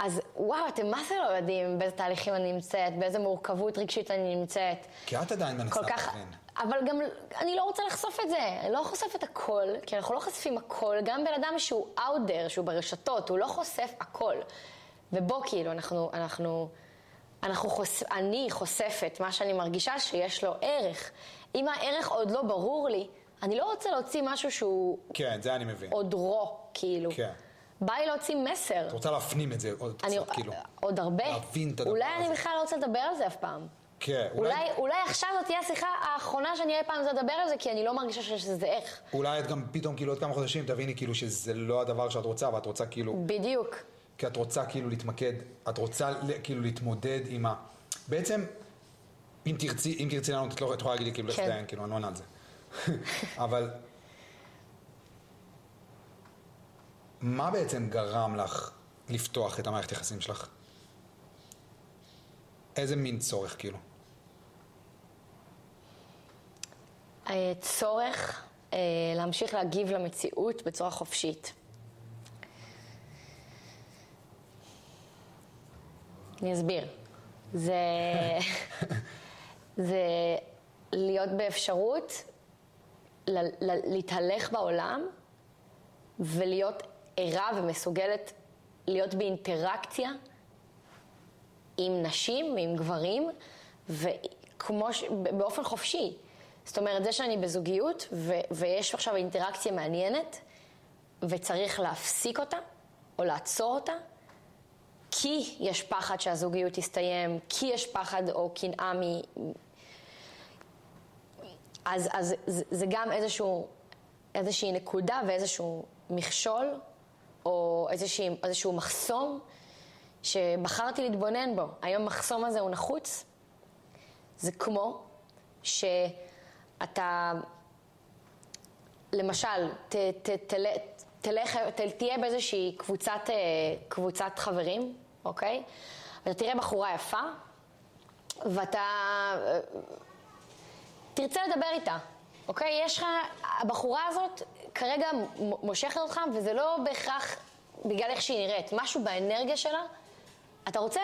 אז וואו, אתם מה זה לא יודעים באיזה תהליכים אני נמצאת, באיזה מורכבות רגשית אני נמצאת. כי את עדיין מנסה כך... להבין. אבל גם, אני לא רוצה לחשוף את זה, אני לא חושפת הכל, כי אנחנו לא חושפים הכל, גם בן אדם שהוא out there, שהוא ברשתות, הוא לא חושף הכל. ובוא, כאילו, אנחנו, אנחנו, אנחנו חוש... אני חושפת מה שאני מרגישה שיש לו ערך. אם הערך עוד לא ברור לי, אני לא רוצה להוציא משהו שהוא כן, זה אני מבין. עוד רו, כאילו. כן. בא לי להוציא מסר. את רוצה להפנים את זה עוד אני, קצת, כאילו. עוד הרבה. להבין את הדבר אולי הזה. אני בכלל לא רוצה לדבר על זה אף פעם. כן, אולי, אולי, אולי עכשיו זאת תהיה השיחה האחרונה שאני אי פעם לדבר על זה, כי אני לא מרגישה שזה איך. אולי את גם פתאום, כאילו, עוד כמה חודשים תביני, כאילו, שזה לא הדבר שאת רוצה, ואת רוצה, כאילו, בדיוק. כי את רוצה כאילו להתמקד, את רוצה כאילו להתמודד עם ה... בעצם, אם תרצי, אם תרצי לענות, את לא את יכולה להגיד לי כאילו, כן. דיין, כאילו, אני לא עונה על זה. אבל, מה בעצם גרם לך לפתוח את המערכת יחסים שלך? איזה מין צורך, כאילו? אה, צורך אה, להמשיך להגיב למציאות בצורה חופשית. אני אסביר. זה, זה להיות באפשרות ל, ל, להתהלך בעולם ולהיות ערה ומסוגלת להיות באינטראקציה עם נשים ועם גברים, וכמו ש... באופן חופשי. זאת אומרת, זה שאני בזוגיות, ו... ויש עכשיו אינטראקציה מעניינת, וצריך להפסיק אותה, או לעצור אותה, כי יש פחד שהזוגיות תסתיים, כי יש פחד או קנאה מ... אז, אז זה גם איזשהו, איזושהי נקודה ואיזשהו מכשול, או איזושהי, איזשהו מחסום, שבחרתי להתבונן בו. האם המחסום הזה הוא נחוץ? זה כמו שאתה למשל, ת, ת, תל, תלך, ת, תהיה באיזושהי קבוצת, אה, קבוצת חברים, אוקיי? ואתה תראה בחורה יפה, ואתה אה, תרצה לדבר איתה, אוקיי? יש לך, הבחורה הזאת כרגע מושכת אותך, וזה לא בהכרח בגלל איך שהיא נראית, משהו באנרגיה שלה, אתה רוצה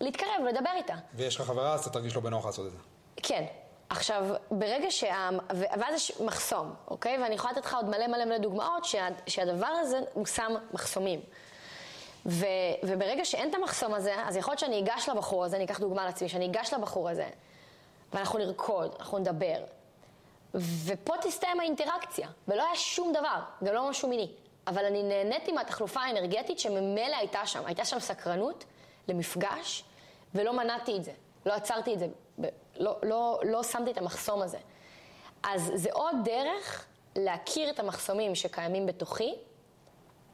להתקרב ולדבר איתה. ויש לך חברה, אז אתה תרגיש לא בנוח לעשות את זה. כן. עכשיו, ברגע שה... ואז יש מחסום, אוקיי? ואני יכולה לתת לך עוד מלא מלא מלא דוגמאות שה... שהדבר הזה הוא שם מחסומים. ו... וברגע שאין את המחסום הזה, אז יכול להיות שאני אגש לבחור הזה, אני אקח דוגמה על עצמי, שאני אגש לבחור הזה, ואנחנו נרקוד, אנחנו נדבר. ופה תסתיים האינטראקציה, ולא היה שום דבר, גם לא משהו מיני. אבל אני נהניתי מהתחלופה האנרגטית שממילא הייתה שם. הייתה שם סקרנות למפגש, ולא מנעתי את זה. לא עצרתי את זה, לא, לא, לא שמתי את המחסום הזה. אז זה עוד דרך להכיר את המחסומים שקיימים בתוכי,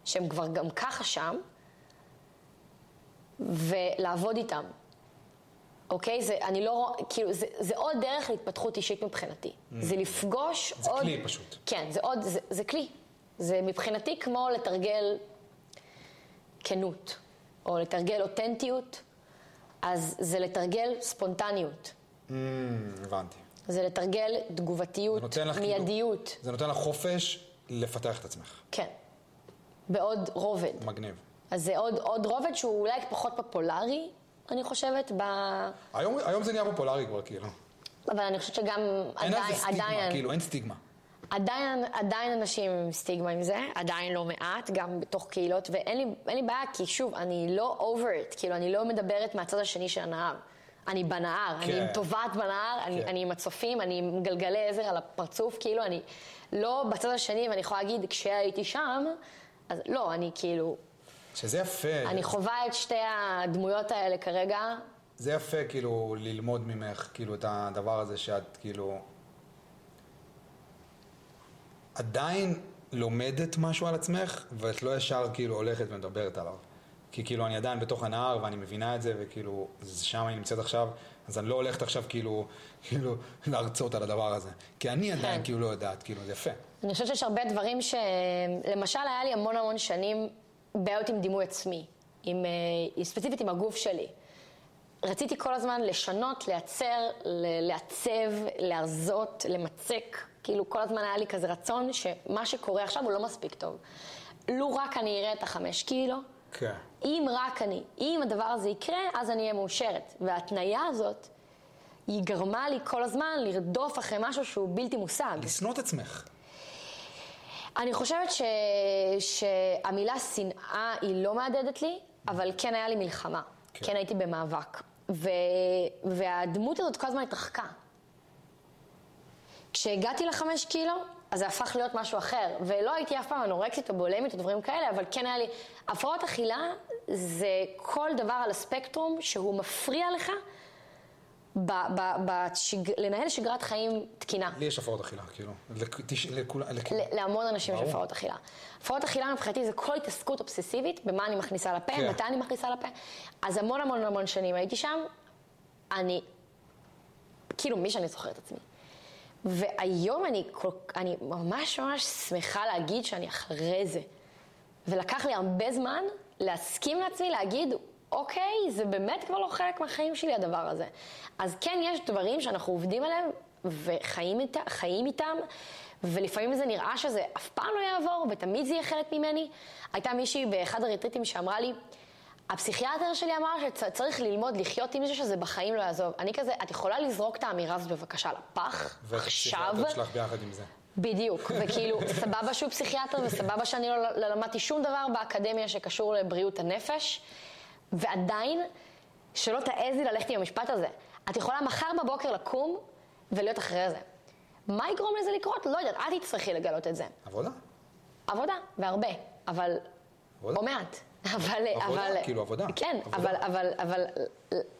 שהם כבר גם ככה שם, ולעבוד איתם. אוקיי? זה, אני לא, כאילו, זה, זה עוד דרך להתפתחות אישית מבחינתי. Mm. זה לפגוש זה עוד... זה כלי פשוט. כן, זה עוד, זה, זה כלי. זה מבחינתי כמו לתרגל כנות, או לתרגל אותנטיות, אז זה לתרגל ספונטניות. Mm, הבנתי. זה לתרגל תגובתיות, זה כאילו- מיידיות. כאילו, זה נותן לך חופש לפתח את עצמך. כן. בעוד רובד. מגניב. אז זה עוד, עוד רובד שהוא אולי פחות פופולרי, אני חושבת, ב... היום, היום זה נהיה פופולרי כבר, כאילו. אבל אני חושבת שגם אין עדיין... אין איזה סטיגמה, עדיין, כאילו, אין סטיגמה. עדיין, עדיין אנשים עם סטיגמה עם זה, עדיין לא מעט, גם בתוך קהילות, ואין לי, לי בעיה, כי שוב, אני לא over it, כאילו, אני לא מדברת מהצד השני של הנהר. אני בנהר, כן. אני עם טובעת בנהר, כן. אני, אני עם הצופים, אני עם גלגלי עזר על הפרצוף, כאילו, אני לא בצד השני, ואני יכולה להגיד, כשהייתי שם, אז לא, אני כאילו... שזה יפה. אני חווה את שתי הדמויות האלה כרגע. זה יפה, כאילו, ללמוד ממך, כאילו, את הדבר הזה שאת, כאילו... עדיין לומדת משהו על עצמך, ואת לא ישר כאילו הולכת ומדברת עליו. כי כאילו אני עדיין בתוך הנהר ואני מבינה את זה, וכאילו, שם אני נמצאת עכשיו, אז אני לא הולכת עכשיו כאילו, כאילו, להרצות על הדבר הזה. כי אני עדיין כן. כאילו לא יודעת, כאילו, זה יפה. אני חושבת שיש הרבה דברים ש... למשל, היה לי המון המון שנים בעיות עם דימוי עצמי, עם, אה, ספציפית עם הגוף שלי. רציתי כל הזמן לשנות, לייצר, לעצב, להרזות, למצק. כאילו כל הזמן היה לי כזה רצון שמה שקורה עכשיו הוא לא מספיק טוב. לו רק אני אראה את החמש קילו, כן. אם רק אני, אם הדבר הזה יקרה, אז אני אהיה מאושרת. וההתניה הזאת, היא גרמה לי כל הזמן לרדוף אחרי משהו שהוא בלתי מושג. לשנוא את עצמך. אני חושבת ש... שהמילה שנאה היא לא מהדהדת לי, אבל כן היה לי מלחמה. כן, כן הייתי במאבק. ו... והדמות הזאת כל הזמן התרחקה. כשהגעתי לחמש קילו, אז זה הפך להיות משהו אחר. ולא הייתי אף פעם אנורקסית או בולמית או דברים כאלה, אבל כן היה לי... הפרעות אכילה זה כל דבר על הספקטרום שהוא מפריע לך ב, ב, בשג... לנהל שגרת חיים תקינה. לי יש הפרעות אכילה, כאילו. לתש... לכול... לכ... להמון אנשים יש הפרעות אכילה. הפרעות אכילה מבחינתי זה כל התעסקות אובססיבית במה אני מכניסה לפה, כן. מתי אני מכניסה לפה. אז המון המון המון שנים הייתי שם, אני, כאילו מי שאני זוכרת את עצמי. והיום אני, כל, אני ממש ממש שמחה להגיד שאני אחרי זה. ולקח לי הרבה זמן להסכים לעצמי להגיד, אוקיי, זה באמת כבר לא חלק מהחיים שלי הדבר הזה. אז כן, יש דברים שאנחנו עובדים עליהם וחיים איתה, איתם, ולפעמים זה נראה שזה אף פעם לא יעבור, ותמיד זה יהיה חלק ממני. הייתה מישהי באחד הריטריטים שאמרה לי, הפסיכיאטר שלי אמר שצריך ללמוד לחיות עם זה שזה בחיים לא יעזוב. אני כזה, את יכולה לזרוק את האמירה הזאת בבקשה לפח, עכשיו. ופסיכיאטר שלך ביחד עם זה. בדיוק, וכאילו, סבבה שהוא פסיכיאטר וסבבה שאני לא, לא למדתי שום דבר באקדמיה שקשור לבריאות הנפש, ועדיין, שלא תעזי ללכת עם המשפט הזה. את יכולה מחר בבוקר לקום ולהיות אחרי זה. מה יגרום לזה לקרות? לא יודעת, את תצטרכי לגלות את זה. עבודה. עבודה, והרבה, אבל... עבודה. או מעט. אבל... עבודה, אבל, כאילו עבודה. כן, עבודה. אבל, אבל, אבל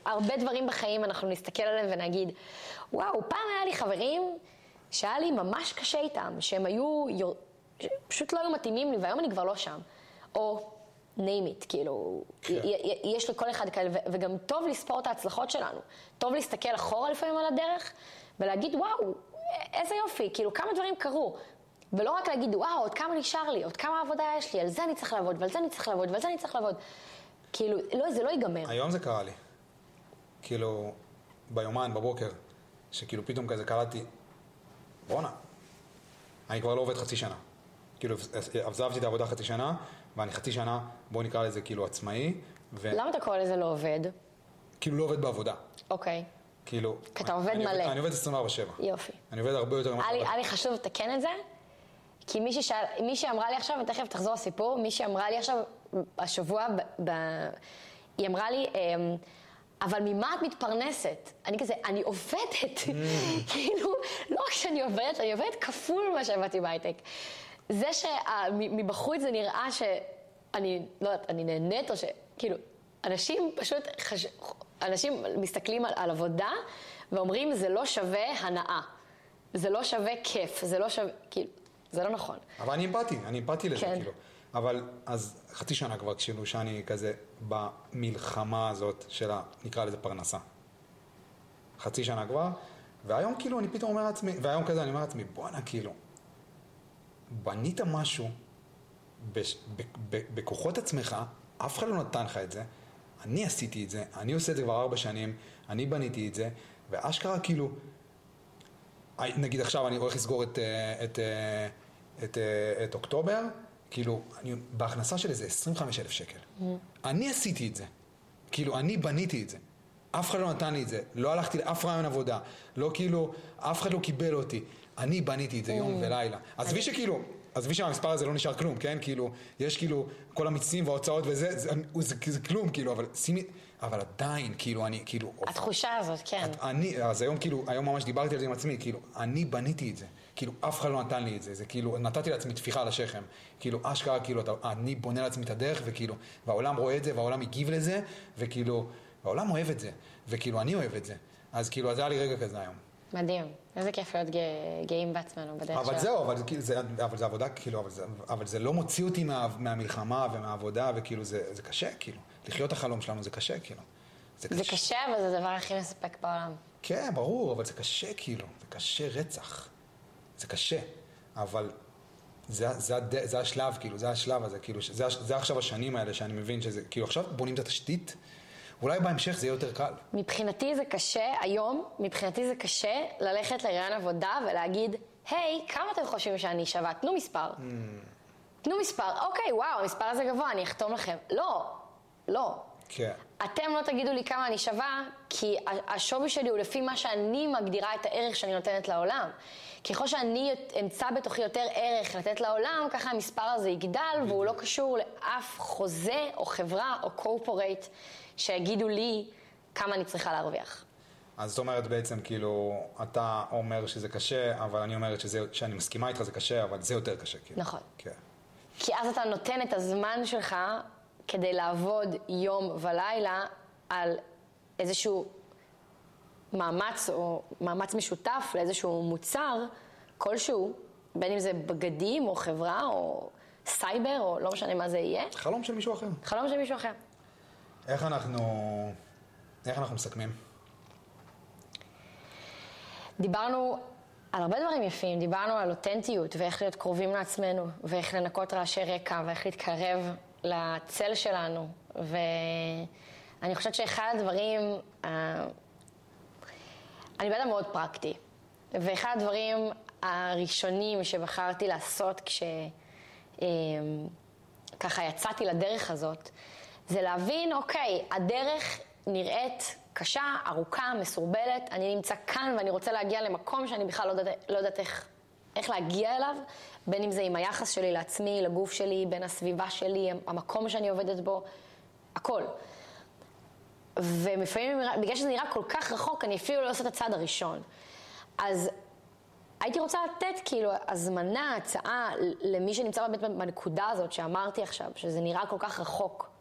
הרבה דברים בחיים אנחנו נסתכל עליהם ונגיד, וואו, פעם היה לי חברים שהיה לי ממש קשה איתם, שהם היו, פשוט לא היו מתאימים לי, והיום אני כבר לא שם. או name it, כאילו, כן. יש לכל אחד כאלה, וגם טוב לספור את ההצלחות שלנו. טוב להסתכל אחורה לפעמים על הדרך, ולהגיד, וואו, איזה יופי, כאילו, כמה דברים קרו. ולא רק להגיד, וואו, עוד כמה נשאר לי, עוד כמה עבודה יש לי, על זה אני צריך לעבוד, ועל זה אני צריך לעבוד, ועל זה אני צריך לעבוד. כאילו, לא, זה לא ייגמר. היום זה קרה לי. כאילו, ביומן, בבוקר, שכאילו פתאום כזה קלטתי, בואנה, אני כבר לא עובד חצי שנה. כאילו, עזבתי את העבודה חצי שנה, ואני חצי שנה, בואו נקרא לזה כאילו עצמאי. ו... למה אתה קורא לזה לא עובד? כאילו לא עובד בעבודה. אוקיי. כאילו... כי אתה עובד אני מלא. אני עובד 24/7. יופי. אני עובד הרבה יותר ממה היה לי- חשוב לתקן את זה, כי מישהי שאל- מישהי אמרה לי עכשיו, ותכף תחזור לסיפור, מישהי אמרה לי עכשיו, השבוע, ב, ב, היא אמרה לי, אמ, אבל ממה את מתפרנסת? אני כזה, אני עובדת. כאילו, לא רק שאני עובדת, אני עובדת כפול ממה שעבדתי בהייטק. זה שמבחוץ זה נראה שאני, לא יודעת, אני נהנית, או ש... כאילו, אנשים פשוט, חש... אנשים מסתכלים על, על עבודה ואומרים, זה לא שווה הנאה. זה לא שווה כיף, זה לא שווה, כאילו, זה לא נכון. אבל אני אמפתי, אני אמפתי לזה, כן. כאילו. אבל, אז חצי שנה כבר, כאילו, שאני כזה במלחמה הזאת של ה... נקרא לזה פרנסה. חצי שנה כבר, והיום כאילו אני פתאום אומר לעצמי, והיום כזה אני אומר לעצמי, בואנה, כאילו, בנית משהו בש- ב- ב- בכוחות עצמך, אף אחד לא נתן לך את זה, אני עשיתי את זה, אני עושה את זה כבר ארבע שנים, אני בניתי את זה, ואשכרה כאילו, הי- נגיד עכשיו אני הולך לסגור את, אה, את, אה, את, אה, את אוקטובר, כאילו, אני, בהכנסה של איזה 25 אלף שקל. אני עשיתי את זה. כאילו, אני בניתי את זה. אף אחד לא נתן לי את זה. לא הלכתי לאף רעיון עבודה. לא כאילו, אף אחד לא קיבל אותי. אני בניתי את זה יום ולילה. עזבי שכאילו, עזבי שהמספר הזה לא נשאר כלום, כן? כאילו, יש כאילו, כל המיסים וההוצאות וזה, זה, זה, זה, זה כלום, כאילו, אבל שימי, אבל עדיין, כאילו, אני, כאילו... התחושה הזאת, כן. את- אני, אז היום כאילו, היום ממש דיברתי על זה עם עצמי, כאילו, אני בניתי את זה. כאילו, אף אחד לא נתן לי את זה. זה כאילו, נתתי לעצמי טפיחה על השכם. כאילו, אשכרה, כאילו, אתה, אני בונה לעצמי את הדרך, וכאילו, והעולם רואה את זה, והעולם הגיב לזה, וכאילו, והעולם אוהב את זה. וכאילו, אני אוהב את זה. אז כאילו, אז היה לי רגע כזה היום. מדהים. איזה כיף להיות גא- גאים בעצמנו בדרך אבל שלנו. זהו, אבל זה, כאילו, זה, אבל זה עבודה, כאילו, אבל זה, אבל זה לא מוציא אותי מה, מהמלחמה ומהעבודה, וכאילו, זה, זה קשה, כאילו. לחיות את החלום שלנו זה קשה, כאילו. זה קשה, אבל זה הדבר הכי מספק בעולם. כן, ברור, אבל זה קשה כאילו, זה קשה רצח. זה קשה, אבל זה, זה, הד- זה השלב, כאילו, זה השלב הזה, כאילו, זה, זה עכשיו השנים האלה שאני מבין שזה, כאילו, עכשיו בונים את התשתית, אולי בהמשך זה יהיה יותר קל. מבחינתי זה קשה, היום, מבחינתי זה קשה ללכת לרעיון עבודה ולהגיד, היי, כמה אתם חושבים שאני שווה? תנו מספר. תנו מספר. אוקיי, וואו, המספר הזה גבוה, אני אחתום לכם. לא, לא. כן. אתם לא תגידו לי כמה אני שווה, כי השווי שלי הוא לפי מה שאני מגדירה את הערך שאני נותנת לעולם. ככל שאני אמצא בתוכי יותר ערך לתת לעולם, ככה המספר הזה יגדל, והוא לא קשור לאף חוזה או חברה או קורפורייט שיגידו לי כמה אני צריכה להרוויח. אז זאת אומרת בעצם, כאילו, אתה אומר שזה קשה, אבל אני אומרת שזה, שאני מסכימה איתך זה קשה, אבל זה יותר קשה, כאילו. נכון. כן. כי אז אתה נותן את הזמן שלך כדי לעבוד יום ולילה על איזשהו מאמץ או מאמץ משותף לאיזשהו מוצר כלשהו, בין אם זה בגדים או חברה או סייבר או לא משנה מה זה יהיה, חלום של מישהו אחר. חלום של מישהו אחר. איך אנחנו, איך אנחנו מסכמים? דיברנו על הרבה דברים יפים, דיברנו על אותנטיות ואיך להיות קרובים לעצמנו ואיך לנקות רעשי רקע ואיך להתקרב לצל שלנו ואני חושבת שאחד הדברים, אה, אני בן אדם מאוד פרקטי ואחד הדברים הראשונים שבחרתי לעשות כש... אה, יצאתי לדרך הזאת, זה להבין, אוקיי, הדרך נראית קשה, ארוכה, מסורבלת, אני נמצא כאן ואני רוצה להגיע למקום שאני בכלל לא יודעת, לא יודעת איך, איך להגיע אליו, בין אם זה עם היחס שלי לעצמי, לגוף שלי, בין הסביבה שלי, המקום שאני עובדת בו, הכל. ולפעמים, בגלל שזה נראה כל כך רחוק, אני אפילו לא עושה את הצעד הראשון. אז הייתי רוצה לתת כאילו הזמנה, הצעה למי שנמצא באמת בנקודה הזאת שאמרתי עכשיו, שזה נראה כל כך רחוק.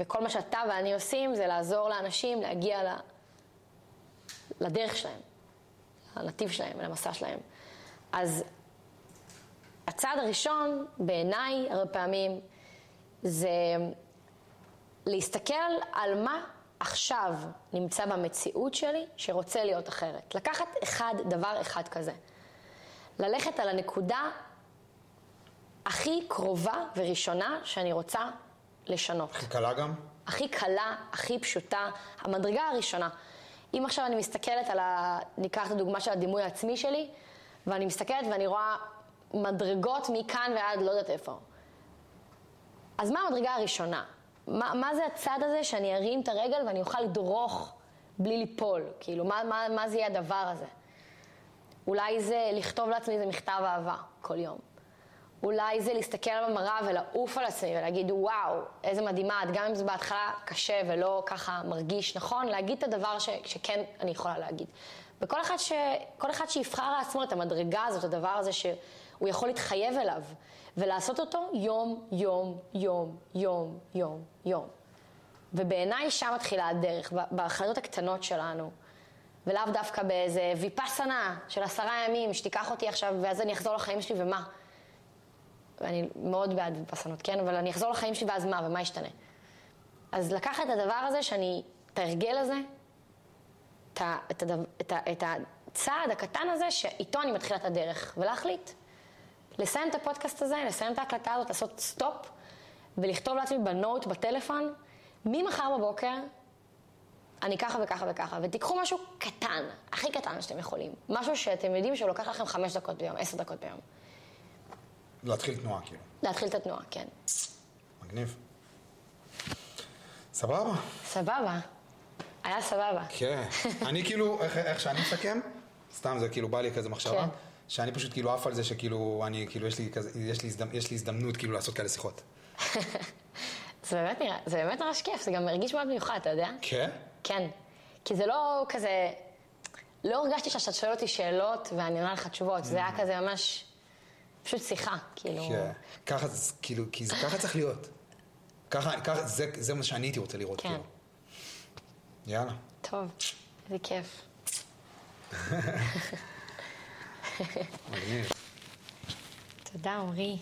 וכל מה שאתה ואני עושים זה לעזור לאנשים להגיע ל... לדרך שלהם, לנתיב שלהם ולמסע שלהם. אז הצעד הראשון, בעיניי, הרבה פעמים, זה להסתכל על מה עכשיו נמצא במציאות שלי שרוצה להיות אחרת. לקחת אחד, דבר אחד כזה. ללכת על הנקודה הכי קרובה וראשונה שאני רוצה לשנות. הכי קלה גם? הכי קלה, הכי פשוטה, המדרגה הראשונה. אם עכשיו אני מסתכלת על ה... ניקח את הדוגמה של הדימוי העצמי שלי, ואני מסתכלת ואני רואה מדרגות מכאן ועד לא יודעת איפה. אז מה המדרגה הראשונה? מה, מה זה הצד הזה שאני ארים את הרגל ואני אוכל לדרוך בלי ליפול? כאילו, מה, מה, מה זה יהיה הדבר הזה? אולי זה לכתוב לעצמי איזה מכתב אהבה כל יום. אולי זה להסתכל במראה ולעוף על עצמי ולהגיד, וואו, איזה מדהימה את, גם אם זה בהתחלה קשה ולא ככה מרגיש נכון, להגיד את הדבר ש, שכן אני יכולה להגיד. וכל אחד, ש, כל אחד שיבחר לעצמו את המדרגה הזאת, הדבר הזה שהוא יכול להתחייב אליו, ולעשות אותו יום, יום, יום, יום, יום, יום. ובעיניי שם מתחילה הדרך, בהחלטות הקטנות שלנו. ולאו דווקא באיזה ויפאסנה של עשרה ימים, שתיקח אותי עכשיו ואז אני אחזור לחיים שלי ומה? ואני מאוד בעד ויפאסנות, כן? אבל אני אחזור לחיים שלי ואז מה? ומה ישתנה? אז לקחת את הדבר הזה, שאני, את ההרגל הזה, את, את, את, את הצעד הקטן הזה, שאיתו אני מתחילה את הדרך, ולהחליט. לסיים את הפודקאסט הזה, לסיים את ההקלטה הזאת, לעשות stop, ולכתוב לעצמי ב note, בטלפון, ממחר בבוקר, אני ככה וככה וככה, ותיקחו משהו קטן, הכי קטן שאתם יכולים. משהו שאתם יודעים שהוא לוקח לכם חמש דקות ביום, עשר דקות ביום. להתחיל תנועה, כאילו. להתחיל את התנועה, כן. מגניב. סבבה. סבבה. היה סבבה. כן. אני כאילו, איך, איך שאני מסכם, סתם זה כאילו בא לי כזה מחשבה, כן. שאני פשוט כאילו עף על זה שכאילו, אני, כאילו, יש לי, כזה, יש לי, הזדמנ, יש לי הזדמנות כאילו לעשות כאלה שיחות. זה באמת נראה, זה באמת ממש כיף, זה גם מרגיש מאוד מיוחד, אתה יודע? כן? כן. כי זה לא כזה, לא הרגשתי שאתה שואל אותי שאלות ואני עונה לך תשובות, זה היה כזה ממש, פשוט שיחה, כאילו. כן. ככה, כאילו, כי זה ככה צריך להיות. ככה, ככה, זה, זה מה שאני הייתי רוצה לראות, כן. כאילו. יאללה. טוב, איזה כיף. מגניב. תודה, עמרי.